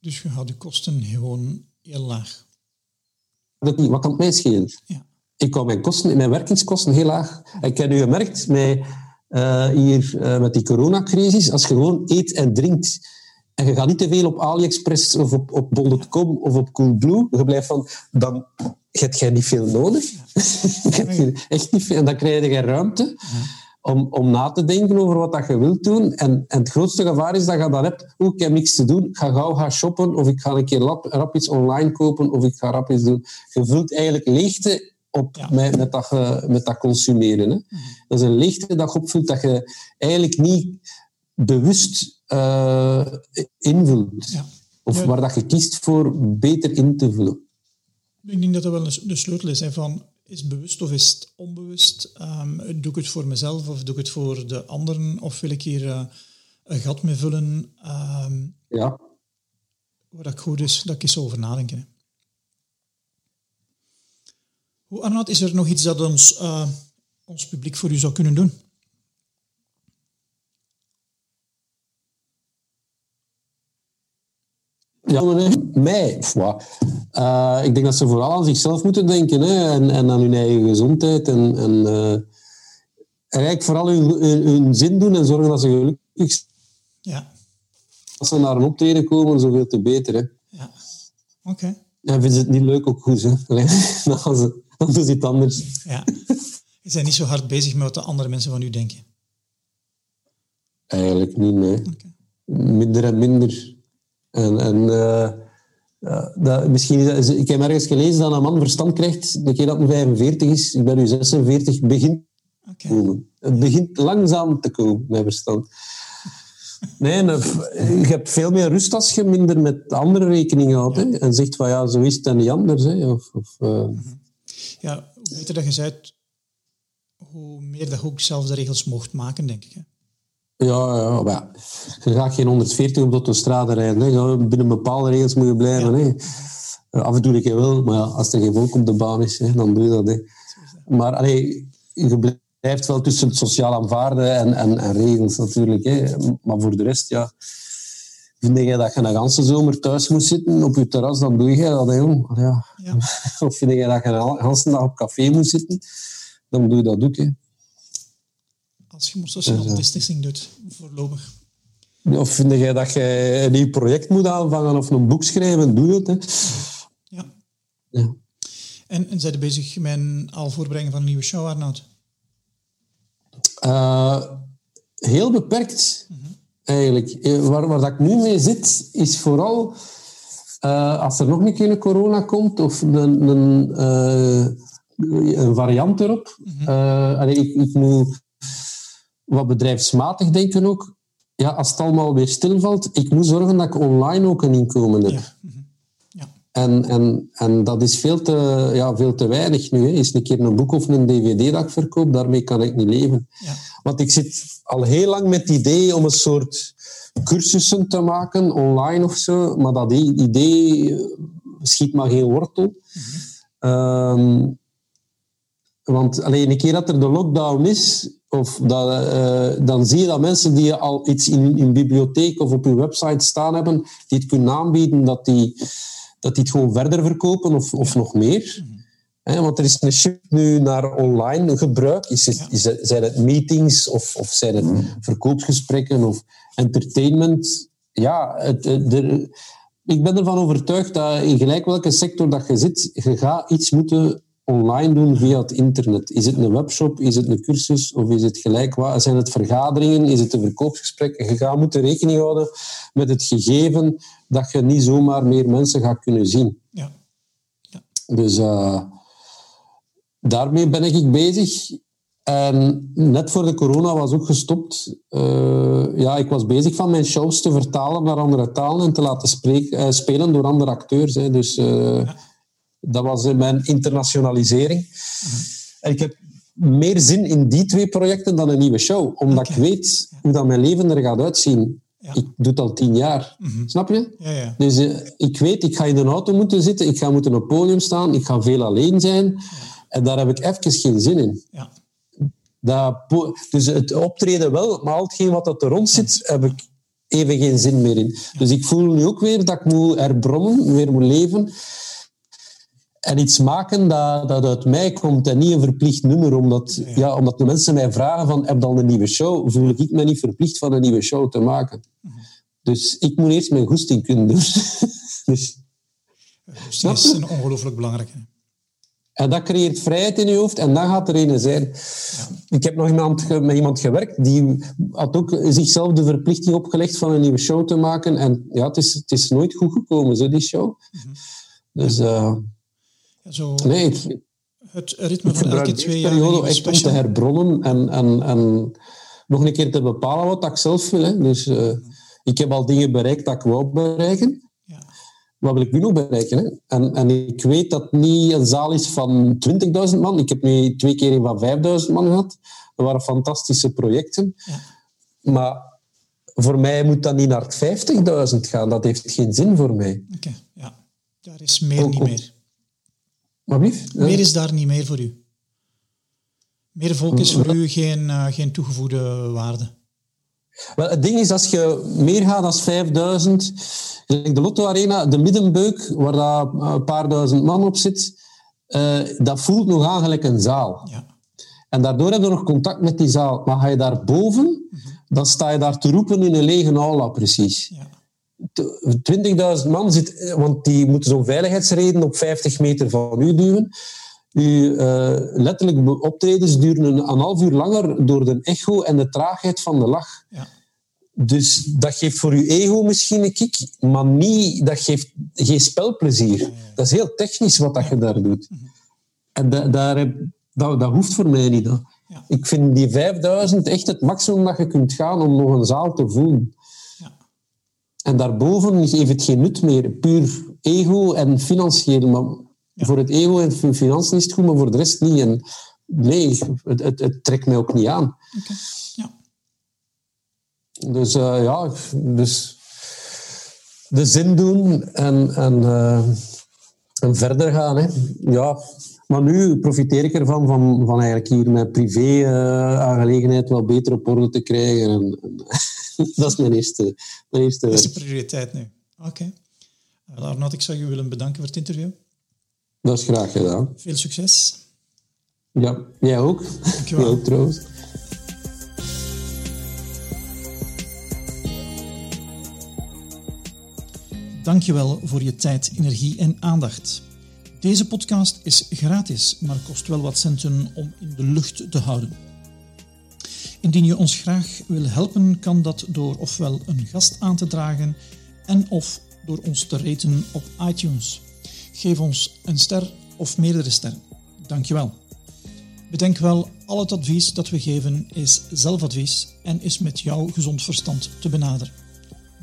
Dus je houdt de kosten gewoon heel laag. Dat niet. Wat kan het mij schelen? Ja. Ik hou mijn, kosten, mijn werkingskosten heel laag. Ik heb nu gemerkt, met, uh, hier, uh, met die coronacrisis, als je gewoon eet en drinkt en je gaat niet te veel op AliExpress of op, op Bol.com of op Coolblue. Je blijft van, dan heb je niet veel nodig. [LAUGHS] echt niet veel. En dan krijg je ruimte om, om na te denken over wat dat je wilt doen. En, en het grootste gevaar is dat je dan hebt, oh, ik heb niks te doen, ik ga gauw gaan shoppen, of ik ga een keer rap, rap iets online kopen, of ik ga rap iets doen. Je voelt eigenlijk leegte op met, met, dat, met dat consumeren. Hè. Dat is een leegte dat je opvult dat je eigenlijk niet bewust uh, invult. Ja. Of waar dat je kiest voor beter in te vullen. Ik denk dat dat wel de sleutel is. Hè, van, is bewust of is het onbewust? Um, doe ik het voor mezelf of doe ik het voor de anderen? Of wil ik hier uh, een gat mee vullen? Um, ja. Waar dat goed is, dat ik eens over nadenken. Hè. Hoe, Arnoud, is er nog iets dat ons, uh, ons publiek voor u zou kunnen doen? Ja, mij. Uh, ik denk dat ze vooral aan zichzelf moeten denken hè, en, en aan hun eigen gezondheid. En, en uh, eigenlijk vooral hun, hun, zin doen en zorgen dat ze gelukkig zijn. Ja. Als ze naar een optreden komen, zoveel te beter. Hè. Ja. Oké. En vinden ze het niet leuk ook goed, hè? [LAUGHS] Dan, ze iets anders. Ja. Je bent niet zo hard bezig met wat de andere mensen van u denken. Eigenlijk niet, nee. Minder en minder. En, en eh, ja, dat, misschien is ik heb ergens gelezen dat een man verstand krijgt de keer dat hij 45 is. Ik ben nu 46, begint komen. Het begint langzaam te komen, mijn verstand. Nee, eh, je hebt veel meer rust als je minder met andere rekeningen houdt. Hè? En zegt van ja, zo is het en niet anders. Hè? Of, of, eh, Ja, hoe beter dat je bent, hoe meer dat je ook zelf de regels mocht maken, denk ik. Hè? Ja, ja, maar ja, je gaat geen 140 op de autostrade rijden. Hè. Binnen bepaalde regels moet je blijven. Hè. Af en toe ik wel, maar ja, als er geen volk op de baan is, hè, dan doe je dat. Hè. Maar allee, je blijft wel tussen het sociaal aanvaarden en, en, en regels natuurlijk. Hè. Maar voor de rest, ja, vind jij dat je een ganse zomer thuis moet zitten op je terras, dan doe je dat. Hè, jong. Allee, Ja. [LAUGHS] Of vind jij dat je een ganse dag op café moet zitten, dan doe je dat ook. Hè. Als je social distancing doet, voorlopig. Of vind jij dat je een nieuw project moet aanvangen of een boek schrijven, doe het. Hè. Ja. Ja. En, en zijn bezig met al voorbereiden van een nieuwe show, Arnoud? Eh, heel beperkt, eigenlijk. Eh, Waar, waar dat ik nu mee zit, is vooral eh, als er nog een keer een corona komt of een, een, een variant erop. Allee, ik, ik moet wat bedrijfsmatig denken ook. Ja, als het allemaal weer stilvalt, ik moet zorgen dat ik online ook een inkomen heb. Ja. Mhm. Ja. En, en, en dat is veel te, ja, veel te weinig nu. Hè. Is een keer een boek of een dvd dat ik verkoop, daarmee kan ik niet leven. Ja. Want ik zit al heel lang met het idee om een soort cursussen te maken, online of zo. Maar dat idee schiet maar geen wortel. Ehm, want alleen een keer dat er de lockdown is, of dat, eh, dan zie je dat mensen die al iets in hun bibliotheek of op hun website staan hebben, die het kunnen aanbieden, dat die, dat die het gewoon verder verkopen of, of nog meer. Hè, want er is een shift nu naar online gebruik. Is het, is het- zijn het meetings of, of zijn het verkoopsgesprekken of entertainment? Ja, het, het- er- ik ben ervan overtuigd dat in gelijk welke sector dat je zit, je gaat iets moeten online doen via het internet. Is het een webshop, is het een cursus of is het gelijk wat? Zijn het vergaderingen, is het een verkoopsgesprek? Je gaat moeten rekening houden met het gegeven dat je niet zomaar meer mensen gaat kunnen zien. Ja. Dus eh, daarmee ben ik bezig. En net voor de corona was ook gestopt. Eh, ja, ik was bezig van mijn shows te vertalen naar andere talen en te laten spreken, eh, spelen door andere acteurs. Hè. Dus dat was eh, mijn internationalisering. En ik heb meer zin in die twee projecten dan een nieuwe show, omdat ik weet hoe dat mijn leven er gaat uitzien. Ja. Ik doe het al tien jaar. Snap je? Ja, ja. Dus eh, ik weet, ik ga in een auto moeten zitten, ik ga moeten op het podium staan, ik ga veel alleen zijn. En daar heb ik even geen zin in. ja. Dat, dus het optreden wel, maar al hetgeen wat dat er rond zit, heb ik even geen zin meer in. Dus ik voel nu ook weer dat ik moet herbrommen, weer moet leven. En iets maken dat, dat uit mij komt en niet een verplicht nummer. Omdat, ja. omdat de mensen mij vragen van, heb al een nieuwe show? Voel ik me niet verplicht van een nieuwe show te maken. Dus ik moet eerst mijn goesting kunnen doen. [LAUGHS] dus, Dus die is een ongelooflijk belangrijke. En dat creëert vrijheid in je hoofd en dan gaat er een zijn. Ik heb nog iemand, met iemand gewerkt die had ook zichzelf de verplichting opgelegd van een nieuwe show te maken. En ja, het is, het is nooit goed gekomen, zo, die show. Dus eh, zo nee, ik, het ritme ik van elke twee jaar periode echt om te herbronnen en, en, en nog een keer te bepalen wat ik zelf wil. Hè. Dus eh, ik heb al dingen bereikt dat ik wou bereiken. Ja. wat wil ik nu nog bereiken? Hè? En, en ik weet dat het niet een zaal is van 20.000 man. Ik heb nu twee keer een van 5.000 man gehad. Dat waren fantastische projecten. Ja. Maar voor mij moet dat niet naar 50.000 gaan. Dat heeft geen zin voor mij. Oké, ja. Daar is meer Ook niet meer. Meer is daar niet meer voor u. Meer volk is voor u geen, eh, geen toegevoegde waarde. Wel, het ding is, als je meer gaat dan 5000, gelijk de Lotto Arena, de middenbeuk, waar daar een paar duizend man op zit, eh, dat voelt nog aan gelijk een zaal. Ja. En daardoor heb je nog contact met die zaal. Maar ga je daar boven, dan sta je daar te roepen in een lege aula, precies. Ja. 20.000 man zit, want die moeten zo'n veiligheidsreden op 50 meter van u duwen. Uw uh, letterlijk optredens duren een, een half uur langer door de echo en de traagheid van de lach. Ja. Dus dat geeft voor uw ego misschien een kick, maar niet, dat geeft geen spelplezier. Dat is heel technisch wat dat je daar doet. Mhm. En da, daar, dat, dat hoeft voor mij niet. Ik vind die 5000 echt het maximum dat je kunt gaan om nog een zaal te voelen. En daarboven heeft het geen nut meer. Puur ego en financieel. Maar voor het ego en financiën is het goed, maar voor de rest niet. En nee, het, het, het trekt mij ook niet aan. Okay. Ja. Dus uh, ja, dus de zin doen en, en, uh, en verder gaan. Hè. Ja, maar nu profiteer ik ervan van, van eigenlijk hier mijn privé-aangelegenheid wat beter op orde te krijgen. En, en [LAUGHS] dat is mijn eerste, mijn eerste Dat is de prioriteit nu. Oké. Okay. Arnoud, ik zou je willen bedanken voor het interview. Dat is graag gedaan. Veel succes. Ja, jij ook. Dankjewel. Jij ook trouwens. Dankjewel voor je tijd, energie en aandacht. Deze podcast is gratis, maar kost wel wat centen om in de lucht te houden. Indien je ons graag wil helpen, kan dat door ofwel een gast aan te dragen en of door ons te raten op iTunes. Geef ons een ster of meerdere sterren. Dankjewel. Bedenk wel, al het advies dat we geven is zelfadvies en is met jouw gezond verstand te benaderen.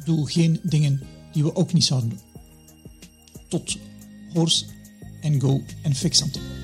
Doe geen dingen die we ook niet zouden doen. Tot hoors and go and fix something.